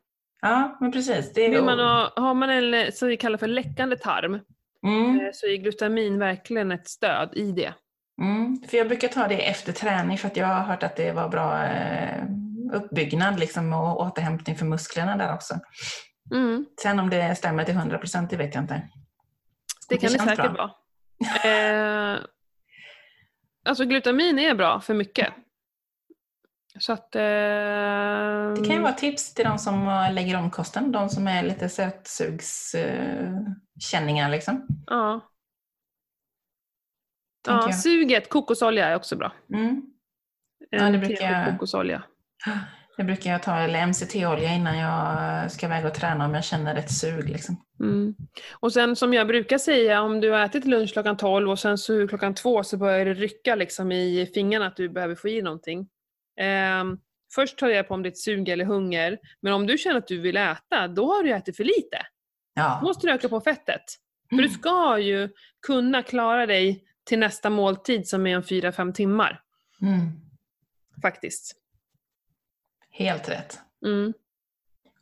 [SPEAKER 1] Ja, men precis. Det
[SPEAKER 2] Vill man ha, har man en så vi kallar för läckande tarm
[SPEAKER 1] mm,
[SPEAKER 2] eh, så är glutamin verkligen ett stöd i det.
[SPEAKER 1] mm. För jag brukar ta det efter träning för att jag har hört att det var bra eh, uppbyggnad liksom, och återhämtning för musklerna där också.
[SPEAKER 2] Mm.
[SPEAKER 1] Sen om det stämmer till 100 procent, det vet jag inte.
[SPEAKER 2] Det kan det, säkert vara. Eh, alltså glutamin är bra för mycket. Så att... Eh,
[SPEAKER 1] Det kan ju vara tips till de som eh, lägger om kosten, de som är lite sötsugskänningar liksom.
[SPEAKER 2] Ja.
[SPEAKER 1] Tänker
[SPEAKER 2] ja
[SPEAKER 1] jag.
[SPEAKER 2] suget, kokosolja är också bra.
[SPEAKER 1] Mm. Ja, det brukar
[SPEAKER 2] trevlig
[SPEAKER 1] jag-
[SPEAKER 2] kokosolja.
[SPEAKER 1] Det brukar jag ta, eller MCT-olja innan jag ska iväg och träna om jag känner ett sug. Liksom.
[SPEAKER 2] Mm. Och sen som jag brukar säga, om du har ätit lunch klockan 12 och sen så klockan 2 så börjar det rycka liksom i fingrarna att du behöver få i någonting. Ehm, först tar jag på om det är ett sug eller hunger, men om du känner att du vill äta, då har du ätit för lite. Då
[SPEAKER 1] Ja.
[SPEAKER 2] måste du öka på fettet. För du ska ju kunna klara dig till nästa måltid som är om 4-5 timmar.
[SPEAKER 1] Mm.
[SPEAKER 2] Faktiskt.
[SPEAKER 1] Helt rätt.
[SPEAKER 2] Mm.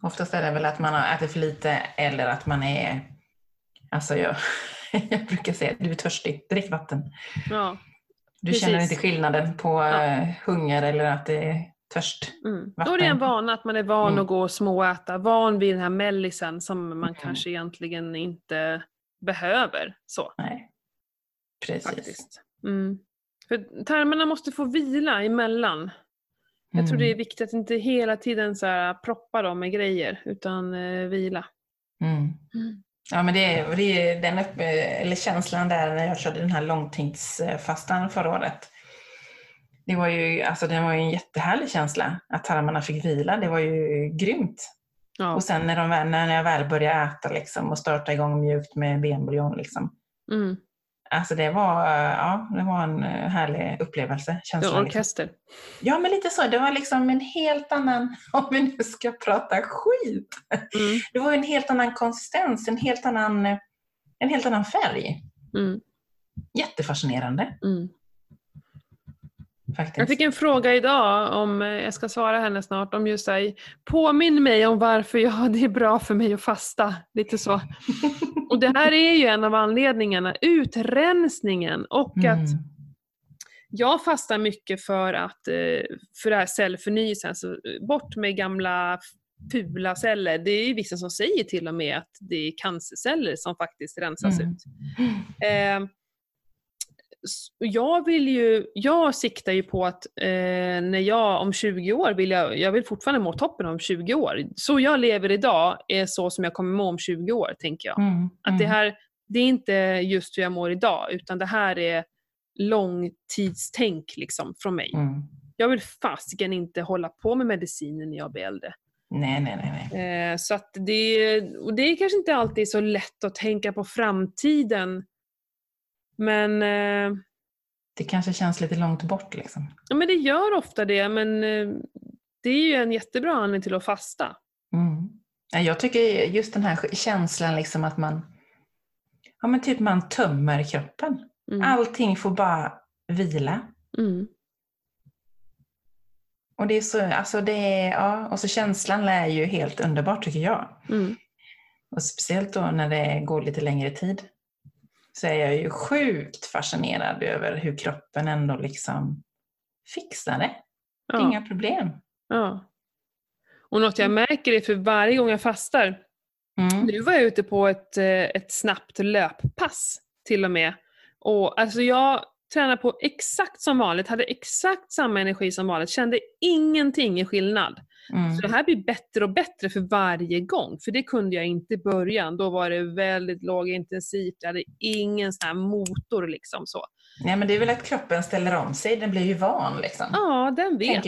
[SPEAKER 1] Oftast är det väl att man har ätit för lite eller att man är... Alltså jag, jag brukar säga du är törstig, drick vatten.
[SPEAKER 2] Ja.
[SPEAKER 1] Du
[SPEAKER 2] Precis.
[SPEAKER 1] känner inte skillnaden på
[SPEAKER 2] Ja.
[SPEAKER 1] eh, hunger eller att det är törst.
[SPEAKER 2] Mm. Då är det en vana att man är van
[SPEAKER 1] Mm.
[SPEAKER 2] att gå och småäta, van vid den här mellisen som man
[SPEAKER 1] Mm.
[SPEAKER 2] kanske egentligen inte behöver. Så,
[SPEAKER 1] Nej. Precis.
[SPEAKER 2] faktiskt. Mm. För tarmarna måste få vila emellan. Jag tror det är
[SPEAKER 1] Mm.
[SPEAKER 2] viktigt att inte hela tiden så här, proppa dem med grejer, utan eh, vila.
[SPEAKER 1] Mm.
[SPEAKER 2] Mm.
[SPEAKER 1] Ja, men det är, det är den upp, eller känslan där när jag körde den här långtidsfastan förra året. Det var ju, alltså, det var ju en jättehärlig känsla att tarmarna fick vila. Det var ju grymt.
[SPEAKER 2] Ja.
[SPEAKER 1] Och sen när, de, när jag väl började äta liksom, och starta igång mjukt med benbuljong. Liksom.
[SPEAKER 2] Mm.
[SPEAKER 1] Alltså det var, ja, det var en eh, härlig upplevelse.
[SPEAKER 2] Det
[SPEAKER 1] Känsla,
[SPEAKER 2] var
[SPEAKER 1] liksom.
[SPEAKER 2] orkester.
[SPEAKER 1] Ja, men lite så. Det var liksom en helt annan, om vi nu ska prata skit.
[SPEAKER 2] Mm.
[SPEAKER 1] Det var en helt annan konsistens, en helt annan, en helt annan färg.
[SPEAKER 2] Mm.
[SPEAKER 1] Jättefascinerande
[SPEAKER 2] Mm.
[SPEAKER 1] Faktiskt.
[SPEAKER 2] Jag fick en fråga idag, om, eh, jag ska svara henne snart, om just här, påminn mig om varför jag, det är bra för mig att fasta. Lite så. Och det här är ju en av anledningarna, utrensningen och
[SPEAKER 1] Mm.
[SPEAKER 2] att jag fastar mycket för att, eh, för det här cellförnyelsen, alltså eh, bort med gamla fula celler. Det är ju vissa som säger till och med att det är cancerceller som faktiskt rensas
[SPEAKER 1] Mm.
[SPEAKER 2] ut. Eh, jag vill ju, jag siktar ju på att eh, när jag om 20 år vill jag, jag vill fortfarande må toppen om 20 år. Så jag lever idag är så som jag kommer må om 20 år, tänker jag.
[SPEAKER 1] Mm.
[SPEAKER 2] Att det
[SPEAKER 1] mm.
[SPEAKER 2] här, det är inte just hur jag mår idag, utan det här är långtidstänk liksom från mig.
[SPEAKER 1] Mm.
[SPEAKER 2] Jag vill fasiken inte hålla på med mediciner när jag blir äldre.
[SPEAKER 1] Nej, nej, nej. nej.
[SPEAKER 2] Eh, så att det, och det är kanske inte alltid så lätt att tänka på framtiden. Men, eh,
[SPEAKER 1] Det kanske känns lite långt bort liksom.
[SPEAKER 2] ja, men det gör ofta det, men eh, det är ju en jättebra anledning till att fasta.
[SPEAKER 1] Mm. Ja, Jag tycker just den här känslan liksom att man, ja men typ man tömmer kroppen.
[SPEAKER 2] Mm.
[SPEAKER 1] Allting får bara vila.
[SPEAKER 2] Mm.
[SPEAKER 1] Och det är så, alltså det är, ja, och så känslan är ju helt underbar tycker jag.
[SPEAKER 2] Mm.
[SPEAKER 1] Och speciellt då när det går lite längre tid. Så är jag ju sjukt fascinerad över hur kroppen ändå liksom fixar det.
[SPEAKER 2] Ja.
[SPEAKER 1] inga problem.
[SPEAKER 2] Ja. Och något jag märker är för varje gång jag fastar,
[SPEAKER 1] Mm.
[SPEAKER 2] nu var jag ute på ett, eh, ett snabbt löppass till och med. Och alltså jag tränade på exakt som vanligt, hade exakt samma energi som vanligt, kände ingenting i skillnad.
[SPEAKER 1] Mm.
[SPEAKER 2] Så det här blir bättre och bättre för varje gång, för det kunde jag inte i början. Då var det väldigt lågintensivt, jag hade ingen sån här motor liksom så.
[SPEAKER 1] Nej, men det är väl att kroppen ställer om sig, den blir ju van liksom.
[SPEAKER 2] Ja, den vet.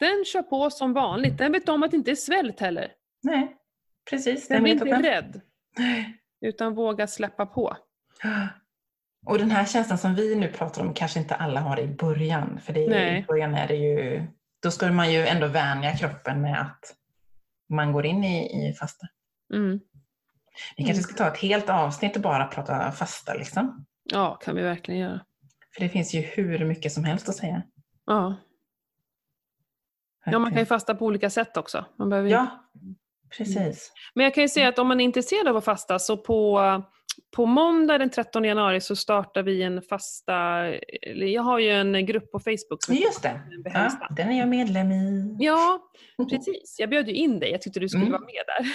[SPEAKER 2] Den kör på som vanligt. Den vet om att det inte är svält heller.
[SPEAKER 1] Nej, precis.
[SPEAKER 2] Den blir
[SPEAKER 1] vet
[SPEAKER 2] inte
[SPEAKER 1] den-
[SPEAKER 2] rädd, utan vågar släppa på.
[SPEAKER 1] Och den här känslan som vi nu pratar om kanske inte alla har i början. För det är, i början är det ju, då ska man ju ändå vänja kroppen med att man går in i, i fasta.
[SPEAKER 2] Mm.
[SPEAKER 1] Vi kanske ska ta ett helt avsnitt och bara prata fasta liksom.
[SPEAKER 2] Ja, kan vi verkligen göra.
[SPEAKER 1] För det finns ju hur mycket som helst att säga.
[SPEAKER 2] Ja. ja, man kan ju fasta på olika sätt också. Man behöver.
[SPEAKER 1] Ja, precis.
[SPEAKER 2] Men jag kan ju säga att om man är intresserad av att fasta så på, på måndag den 13 januari så startar vi en fasta, jag har ju en grupp på Facebook som
[SPEAKER 1] Just det. Ja, den är jag medlem i.
[SPEAKER 2] Ja, precis. Jag bjöd ju in dig. Jag tyckte du skulle
[SPEAKER 1] Mm.
[SPEAKER 2] vara med där.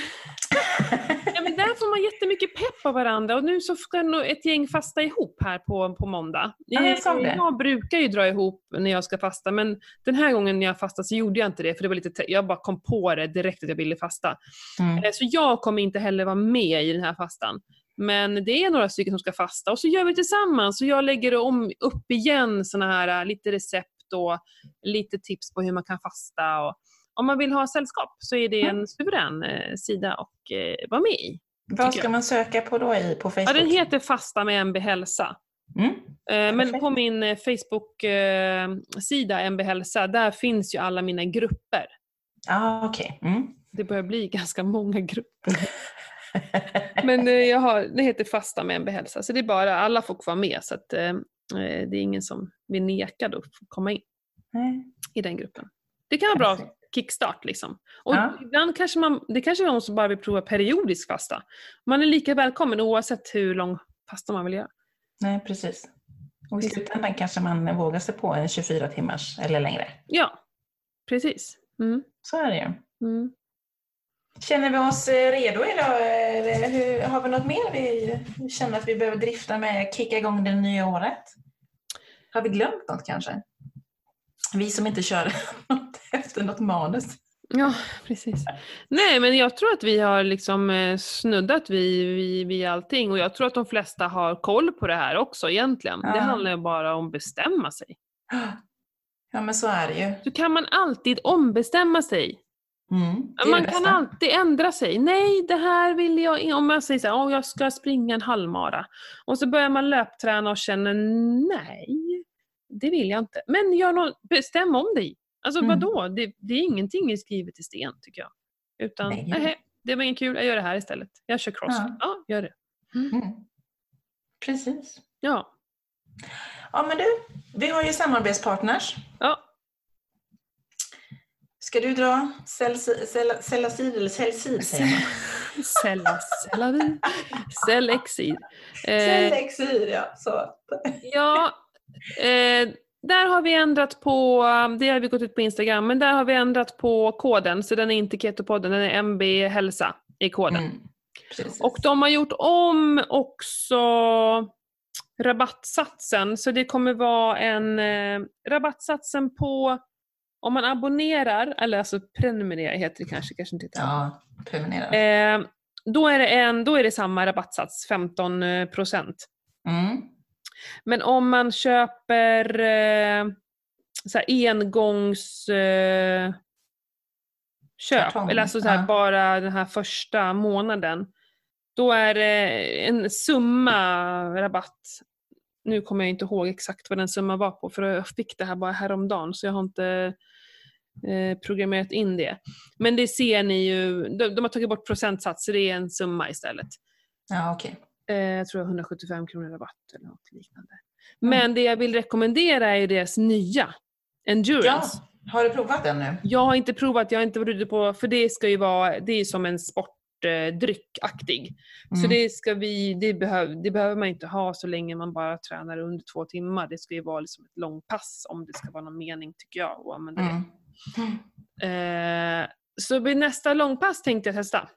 [SPEAKER 2] Ja, men där får man jättemycket pepp av varandra och nu så ska ett gäng fasta ihop här på, på måndag.
[SPEAKER 1] Ja, jag.
[SPEAKER 2] Jag brukar ju dra ihop när jag ska fasta men den här gången när jag fastade så gjorde jag inte det för det var lite, te- jag bara kom på det direkt att jag ville fasta.
[SPEAKER 1] Mm.
[SPEAKER 2] Eh, Så jag kommer inte heller vara med i den här fastan. Men det är några stycken som ska fasta och så gör vi tillsammans och jag lägger om upp igen såna här äh, lite recept och lite tips på hur man kan fasta. Och om man vill ha sällskap så är det en suverän eh, sida att eh, vara med i.
[SPEAKER 1] Vad ska man söka på då i, på Facebook?
[SPEAKER 2] Ja, den heter Fasta med MB Hälsa.
[SPEAKER 1] Mm.
[SPEAKER 2] Men
[SPEAKER 1] Perfekt.
[SPEAKER 2] på min Facebook-sida MB Hälsa, där finns ju alla mina grupper.
[SPEAKER 1] Ah, okej. Mm.
[SPEAKER 2] Det börjar bli ganska många grupper. Men eh, jag har, det heter Fasta med MB Hälsa, så det är bara, alla får vara med. Så att, eh, eh, det är ingen som blir nekad att komma in
[SPEAKER 1] Nej.
[SPEAKER 2] i den gruppen. Det kan vara bra kickstart liksom. Och
[SPEAKER 1] Ja.
[SPEAKER 2] ibland kanske man, det kanske är någon som bara vill prova periodisk fasta. Man är lika välkommen oavsett hur lång fasta man vill göra.
[SPEAKER 1] Nej, precis. Och i slutändan kanske man vågar sig på en 24 timmars eller längre.
[SPEAKER 2] Ja, precis. Mm.
[SPEAKER 1] Så är det ju.
[SPEAKER 2] Mm.
[SPEAKER 1] Känner vi oss eh, redo idag? Hur, har vi något mer vi känner att vi behöver drifta med, kicka igång det nya året? Har vi glömt något kanske? Vi som inte kör något efter något manus.
[SPEAKER 2] Ja, precis. Nej, men jag tror att vi har liksom eh, snuddat vid, vid, vid allting och jag tror att de flesta har koll på det här också egentligen.
[SPEAKER 1] Ja.
[SPEAKER 2] Det handlar ju bara om att bestämma sig.
[SPEAKER 1] Ja, men så är det ju.
[SPEAKER 2] Så kan man alltid ombestämma sig.
[SPEAKER 1] Mm, är
[SPEAKER 2] Man kan alltid ändra sig. Nej, det här vill jag. Om jag säger så här, "Åh, jag ska springa en halvmara. Och så börjar man löpträna och känner, nej, det vill jag inte. Men gör någon, bestäm om dig. Alltså
[SPEAKER 1] Mm.
[SPEAKER 2] vadå? Det, det är ingenting i skrivet i sten, tycker jag. Utan,
[SPEAKER 1] Nej.
[SPEAKER 2] nej, det var inget kul, jag gör det här istället. Jag kör cross.
[SPEAKER 1] Ja.
[SPEAKER 2] Ja, gör det.
[SPEAKER 1] Mm. Precis.
[SPEAKER 2] Ja.
[SPEAKER 1] Ja, men du, vi har ju samarbetspartners.
[SPEAKER 2] ja.
[SPEAKER 1] Ska du dra Celsi- Cel- Celacid eller?
[SPEAKER 2] Sella, Cellavi. Cellexid. Eh,
[SPEAKER 1] Celexid, ja. Så.
[SPEAKER 2] Ja, eh, där har vi ändrat på, det har vi gått ut på Instagram, men där har vi ändrat på koden så den är inte Ketopodden, den är MB Hälsa i koden.
[SPEAKER 1] Mm.
[SPEAKER 2] Och de har gjort om också rabattsatsen så det kommer vara en eh, rabattsatsen på om man abonnerar, eller alltså prenumererar heter det kanske, kanske inte heter.
[SPEAKER 1] Ja, prenumerera.
[SPEAKER 2] Eh, då, är det en, då är det samma rabattsats, 15 eh, procent.
[SPEAKER 1] Mm.
[SPEAKER 2] Men om man köper eh, så engångs eh, köp,
[SPEAKER 1] Kartong,
[SPEAKER 2] eller alltså så här,
[SPEAKER 1] ja.
[SPEAKER 2] bara den här första månaden, då är det en summa rabatt. Nu kommer jag inte ihåg exakt vad den summan var på för jag fick det här bara häromdagen så jag har inte eh, programmerat in det. Men det ser ni ju, de, de har tagit bort procentsats så det är en summa istället.
[SPEAKER 1] Ja, okej.
[SPEAKER 2] Eh, jag tror jag har 175 kronor rabatt eller något liknande. Men det jag vill rekommendera är deras nya Endurance.
[SPEAKER 1] Ja, har du provat den nu?
[SPEAKER 2] Jag har inte provat, jag har inte varit ute på, för det ska ju vara, det är som en sportdryckaktig. Så
[SPEAKER 1] Mm.
[SPEAKER 2] det ska vi, det, behöv, det behöver man inte ha så länge man bara tränar under två timmar. Det ska ju vara liksom ett långpass om det ska vara någon mening tycker jag att använda det. Eh, så vid nästa långpass tänkte jag testa.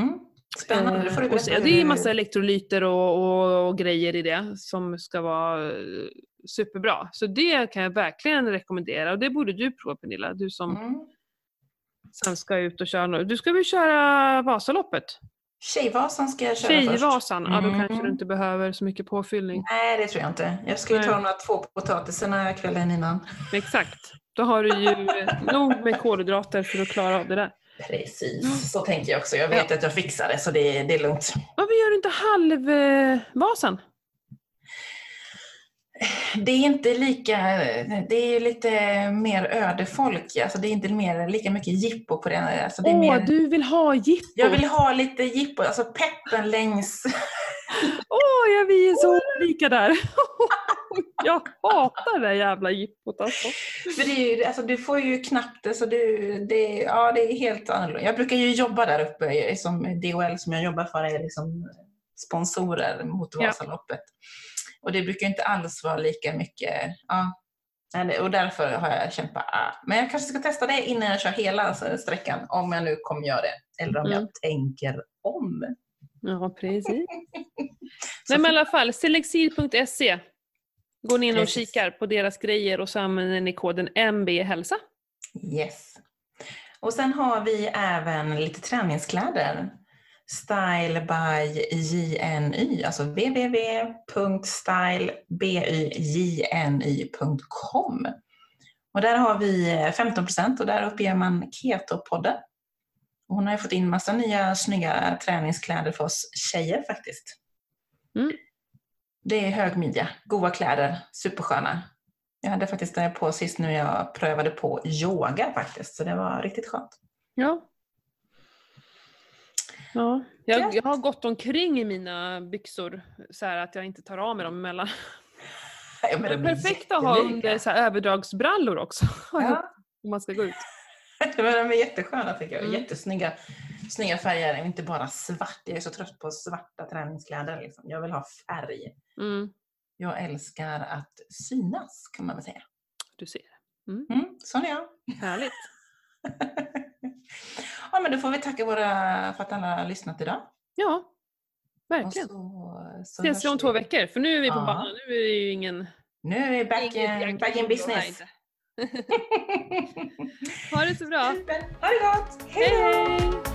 [SPEAKER 1] Mm. Spännande, det får du
[SPEAKER 2] Eh, och se-
[SPEAKER 1] berätta.
[SPEAKER 2] det är massa elektrolyter och, och, och grejer i det som ska vara eh, superbra. Så det kan jag verkligen rekommendera och det borde du prova Pernilla, du som
[SPEAKER 1] Mm.
[SPEAKER 2] sen ska ut och köra. Du ska väl köra Vasaloppet?
[SPEAKER 1] Tjejvasan ska jag köra först.
[SPEAKER 2] Tjejvasan, ja då
[SPEAKER 1] Mm.
[SPEAKER 2] kanske du inte behöver så mycket påfyllning.
[SPEAKER 1] Nej, det tror jag inte. Jag skulle
[SPEAKER 2] Nej.
[SPEAKER 1] ta de här två potatisarna kvällen innan.
[SPEAKER 2] Exakt. Då har du ju nog med kolhydrater för att klara av det där.
[SPEAKER 1] Precis, så tänker jag också. Jag vet att jag fixar det, så det, det är lugnt.
[SPEAKER 2] Varför gör du inte halvvasan?
[SPEAKER 1] Det är inte lika, det är lite mer ödefolk. Alltså det är inte mer, lika mycket jippo på det. Alltså det
[SPEAKER 2] Åh,
[SPEAKER 1] mer,
[SPEAKER 2] du vill ha jippo!
[SPEAKER 1] Jag vill ha lite jippo, alltså peppen längs...
[SPEAKER 2] Åh, ja, vi är så olika där. jag hatar det jävla jippot alltså.
[SPEAKER 1] För det är ju, alltså du får ju knappt det, så du, det, ja, det är helt annorlunda. Jag brukar ju jobba där uppe, som DHL som jag jobbar för är liksom sponsorer mot
[SPEAKER 2] Ja.
[SPEAKER 1] Och det brukar inte alls vara lika mycket, ja. Och därför har jag kämpat. ah. Men jag kanske ska testa det innan jag kör hela sträckan, om jag nu kommer göra det. Eller om
[SPEAKER 2] Mm.
[SPEAKER 1] jag tänker om.
[SPEAKER 2] Ja, precis. Nej men i alla fall, selexil.se. Går ni in och
[SPEAKER 1] Precis.
[SPEAKER 2] kikar på deras grejer och så använder ni koden MBHälsa.
[SPEAKER 1] Yes. Och sen har vi även lite träningskläder. Style by JNY, alltså www.stylebyyjny.com. Och där har vi 15% och där uppger man Keto-podden. Hon har ju fått in massa nya snygga träningskläder för oss tjejer faktiskt.
[SPEAKER 2] Mm.
[SPEAKER 1] Det är hög midja, goda kläder, supersköna. Jag hade faktiskt det på sist nu jag prövade på yoga faktiskt, så det var riktigt skönt.
[SPEAKER 2] Ja. Ja, jag, jag har gått omkring i mina byxor så att jag inte tar av mig dem emellan.
[SPEAKER 1] Ja, men
[SPEAKER 2] Det är perfekt att ha under så här, överdragsbrallor också.
[SPEAKER 1] Ja,
[SPEAKER 2] Om man ska gå ut.
[SPEAKER 1] de är jättesköna tycker jag.
[SPEAKER 2] Mm.
[SPEAKER 1] Jättesnygga snygga färger, inte bara svart. Jag är så trött på svarta träningskläder. Liksom. Jag vill ha färg.
[SPEAKER 2] Mm,
[SPEAKER 1] Jag älskar att synas kan man väl säga.
[SPEAKER 2] du ser.
[SPEAKER 1] Mm, sån är jag.
[SPEAKER 2] Härligt.
[SPEAKER 1] Ja, men då får vi tacka våra, för att alla har lyssnat idag.
[SPEAKER 2] Ja,
[SPEAKER 1] Och
[SPEAKER 2] verkligen.
[SPEAKER 1] så, så
[SPEAKER 2] Ses vi om två veckor för nu är vi på
[SPEAKER 1] Ja.
[SPEAKER 2] banan. Nu är det ju ingen...
[SPEAKER 1] Nu är vi back, in, back in business.
[SPEAKER 2] Ha det så bra.
[SPEAKER 1] Super. Ha det gott!
[SPEAKER 2] Hej hej!